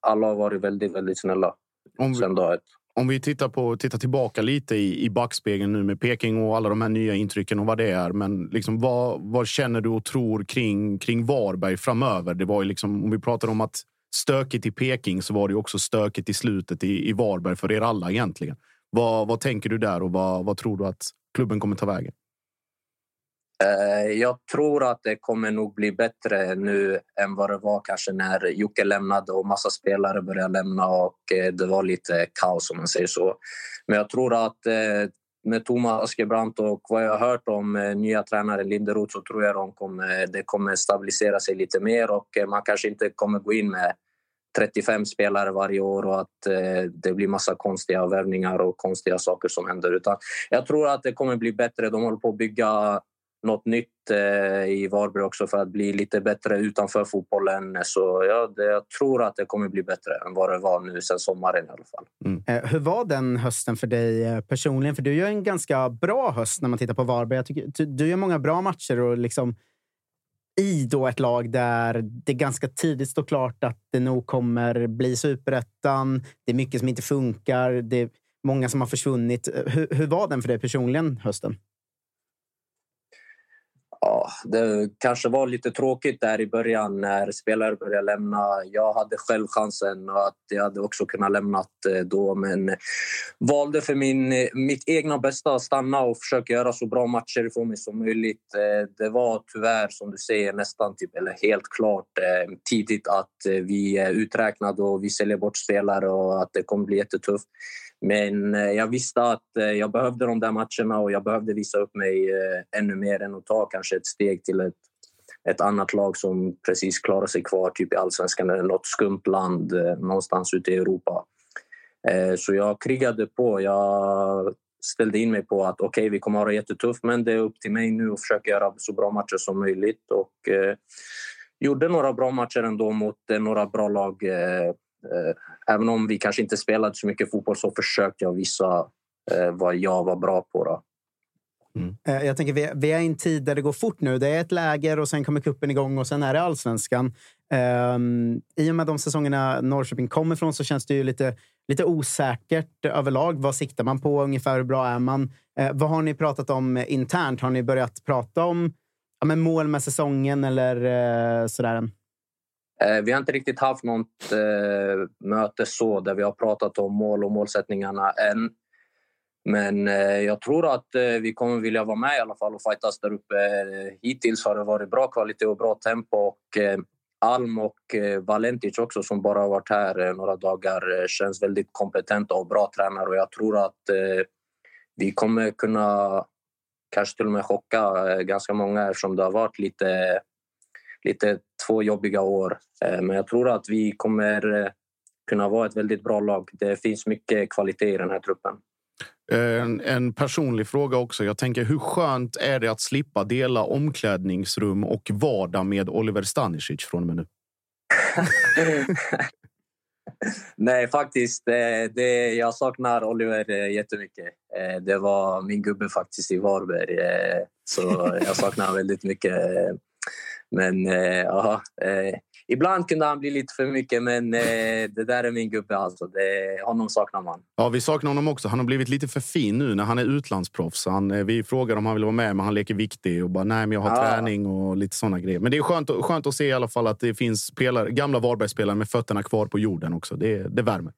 alla har varit väldigt, väldigt snälla om vi, sen dag ett om vi tittar, på, tittar tillbaka lite i, i backspegeln nu med Peking och alla de här nya intrycken och vad det är. Men liksom, vad, vad känner du och tror kring, kring Varberg framöver? Det var ju liksom, om vi pratar om att stökigt i Peking så var det också stökigt i slutet i, i Varberg för er alla egentligen. Vad, vad tänker du där och vad, vad tror du att klubben kommer ta vägen? Eh, jag tror att det kommer nog bli bättre nu än vad det var kanske när Jocke lämnade och massa spelare började lämna och eh, det var lite kaos om man säger så. Men jag tror att eh, med Thomas Askebrandt och vad jag har hört om nya tränaren Linderoth så tror jag de kommer, det kommer stabilisera sig lite mer och man kanske inte kommer gå in med 35 spelare varje år och att det blir massa konstiga värvningar och konstiga saker som händer. Utan jag tror att det kommer bli bättre. De håller på att bygga något nytt eh, i Varberg också för att bli lite bättre utanför fotbollen. Så ja, det, jag tror att det kommer bli bättre än vad det var nu sen sommaren i alla fall. Mm. Eh, hur var den hösten för dig eh, personligen? För du gör en ganska bra höst när man tittar på Varberg. Jag tycker, du, du gör många bra matcher och liksom i då ett lag där det ganska tidigt står klart att det nog kommer bli superettan. Det är mycket som inte funkar. Det är många som har försvunnit. Hur, hur var den för dig personligen hösten? Ja, det kanske var lite tråkigt där i början när spelare började lämna. Jag hade själv chansen och att jag hade också kunnat lämna eh, då men valde för min, mitt egna bästa att stanna och försöka göra så bra matcher ifrån mig som möjligt. Eh, det var tyvärr, som du säger, nästan typ, eller helt klart eh, tidigt att vi är uträknade och vi säljer bort spelare och att det kommer bli jättetufft. Men eh, jag visste att eh, jag behövde de där matcherna och jag behövde visa upp mig eh, ännu mer än att ta kanske ett steg till ett, ett annat lag som precis klarar sig kvar typ i allsvenskan eller något skumt land någonstans ute i Europa. Så jag krigade på. Jag ställde in mig på att okej, okay, vi kommer att ha det jättetufft men det är upp till mig nu att försöka göra så bra matcher som möjligt. Och eh, gjorde några bra matcher ändå mot eh, några bra lag Eh, även om vi kanske inte spelade så mycket fotboll så försökte jag visa eh, vad jag var bra på. Då. Mm. Eh, jag tänker, vi, vi är i en tid där det går fort nu. Det är ett läger och sen kommer kuppen igång och sen är det allsvenskan. Um, I och med de säsongerna Norrköping kommer ifrån så känns det ju lite lite osäkert överlag. Vad siktar man på? Ungefär hur bra är man? Eh, vad har ni pratat om internt? Har ni börjat prata om ja, men mål med säsongen eller eh, sådär? Eh, vi har inte riktigt haft något eh, möte så där vi har pratat om mål och målsättningarna än. Men eh, jag tror att vi kommer vilja vara med i alla fall och fightas där uppe. Hittills har det varit bra kvalitet och bra tempo. Och, Alm och Valentic också, som bara har varit här några dagar, känns väldigt kompetenta och bra tränare. Och jag tror att vi kommer kunna kanske till och med chocka ganska många eftersom det har varit lite, lite två jobbiga år. Men jag tror att vi kommer kunna vara ett väldigt bra lag. Det finns mycket kvalitet i den här truppen. En, en, personlig fråga också. Jag tänker, hur skönt är det att slippa dela omklädningsrum och vardag med Oliver Stanisic från och med nu? Nej, faktiskt. Det, jag saknar Oliver eh, jättemycket. Eh, det var min gubbe faktiskt i Varberg. Eh, så jag saknar väldigt mycket. Men ja, Ibland kunde han bli lite för mycket, men eh, det där är min gubbe. Alltså. Det, honom saknar man. Ja, vi saknar honom också. Han har blivit lite för fin nu när han är utlandsproffs. Han, eh, vi frågar om han vill vara med, men han leker viktig och bara nej, men jag har ja. träning och lite såna grejer. Men det är skönt, skönt att se i alla fall att det finns spelare, gamla Varbergsspelare med fötterna kvar på jorden också. Det, det värmer.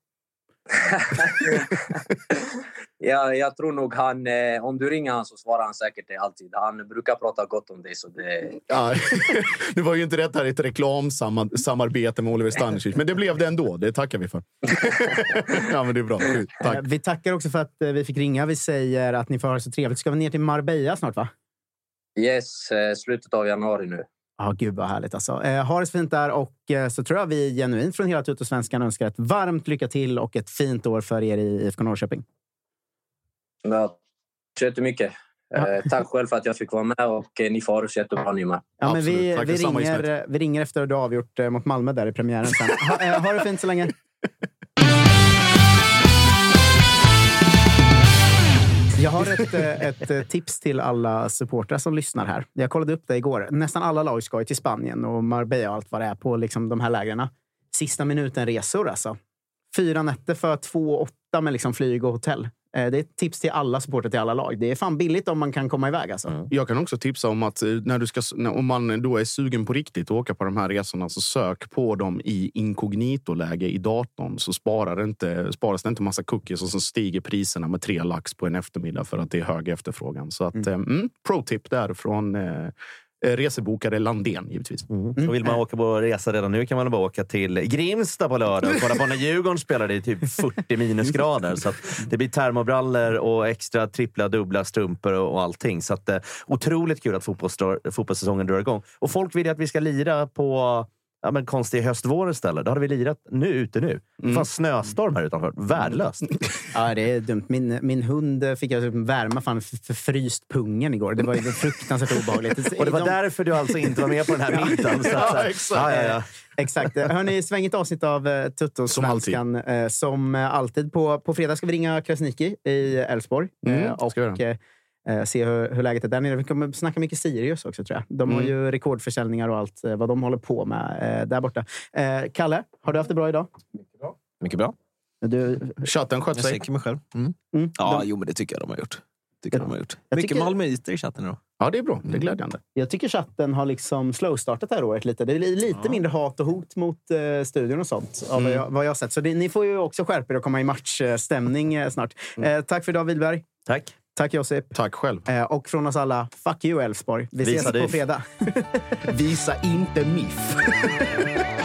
ja, jag tror nog han... Eh, om du ringer han så svarar han säkert det alltid. Han brukar prata gott om dig. Så det... ja, det var ju inte rätt här ett reklamsamarbete med Oliver Stanisic, men det blev det ändå. Det tackar vi för. ja, men det är bra. Tack. Vi tackar också för att eh, vi fick ringa. Vi säger att ni får ha det så trevligt. Ska vi ner till Marbella snart, va? Yes, eh, slutet av januari nu. Ja, gud vad härligt alltså. Eh, ha det så fint där och eh, så tror jag vi genuint från hela Tuttosvenskan önskar ett varmt lycka till och ett fint år för er i IFK Norrköping. Ja, så jättemycket. Ja. Eh, tack själv för att jag fick vara med och eh, ni får ha det så jättebra ni med. Ja, men vi, vi, ringer, vi ringer efter att du har avgjort eh, mot Malmö där i premiären sen. ha, eh, ha det fint så länge. Jag har ett, eh, ett, eh, tips till alla supportrar som lyssnar här. Jag kollade upp det igår. Nästan alla lag ska ju till Spanien och Marbella och allt vad det är på liksom de här lägren. Sista minuten-resor alltså. Fyra nätter för två åtta med liksom flyg och hotell. Eh, det är ett tips till alla supporter till alla lag. Det är fan billigt om man kan komma iväg. Alltså. Mm. Jag kan också tipsa om att när du ska, om man då är sugen på riktigt att åka på de här resorna så sök på dem i inkognito-läge i datorn så sparar det inte, sparas det inte massa cookies och så stiger priserna med tre lax på en eftermiddag för att det är hög efterfrågan. Så att, mm. mm pro-tip där från eh, Eh, resebokare Landén givetvis. Mm. Mm. Och vill man åka på resa redan nu kan man bara åka till Grimsta på lördag och kolla på när Djurgården spelar i typ 40 minusgrader. Så det blir termobrallor och extra trippla, dubbla strumpor och allting. Så att, eh, otroligt kul att fotbollssäsongen drar igång. Och folk vill ju att vi ska lira på ja, men konstig höstvår istället. Då hade vi lirat nu ute nu. Mm. Fan snöstorm här utanför. Värdelöst. ja, det är dumt. Min, min hund fick jag värma fan förfryst pungen igår. Det var ju fruktansvärt obehagligt. Och det var därför du alltså inte var med på den här middagen. ja, exakt. Ja, ja, ja. Exakt. Hörni, svängigt avsnitt av uh, Tutto som alltid. Som alltid. På, på fredag ska vi ringa Krasniqi i Elfsborg. Mm, och, eh, se hur, hur läget är där nere. Vi kommer snacka mycket Sirius också, tror jag. De mm. har ju rekordförsäljningar och allt eh, vad de håller på med eh, där borta. Eh, Kalle, har du haft det bra idag? Mycket bra. Mycket bra. Du, chatten sköt sig. Jag sänker mig själv. Mm. Mm. Ja, de... jo, men det tycker jag de har gjort. Tycker ja. de har gjort. Mycket tycker... malmöiter i chatten idag. Ja, det är bra. Det är mm. glädjande. Jag tycker chatten har liksom slowstartat det här året lite. Det är lite ja. mindre hat och hot mot uh, studion och sånt, av mm. vad, jag, vad jag har sett. Så det, ni får ju också skärpa er och komma i matchstämning uh, snart. Mm. Uh, tack för idag, Wilberg. Tack. Tack Josip. Tack själv. Eh, och från oss alla, fuck you Elfsborg. Vi Visa ses på fredag. Visa inte MIF.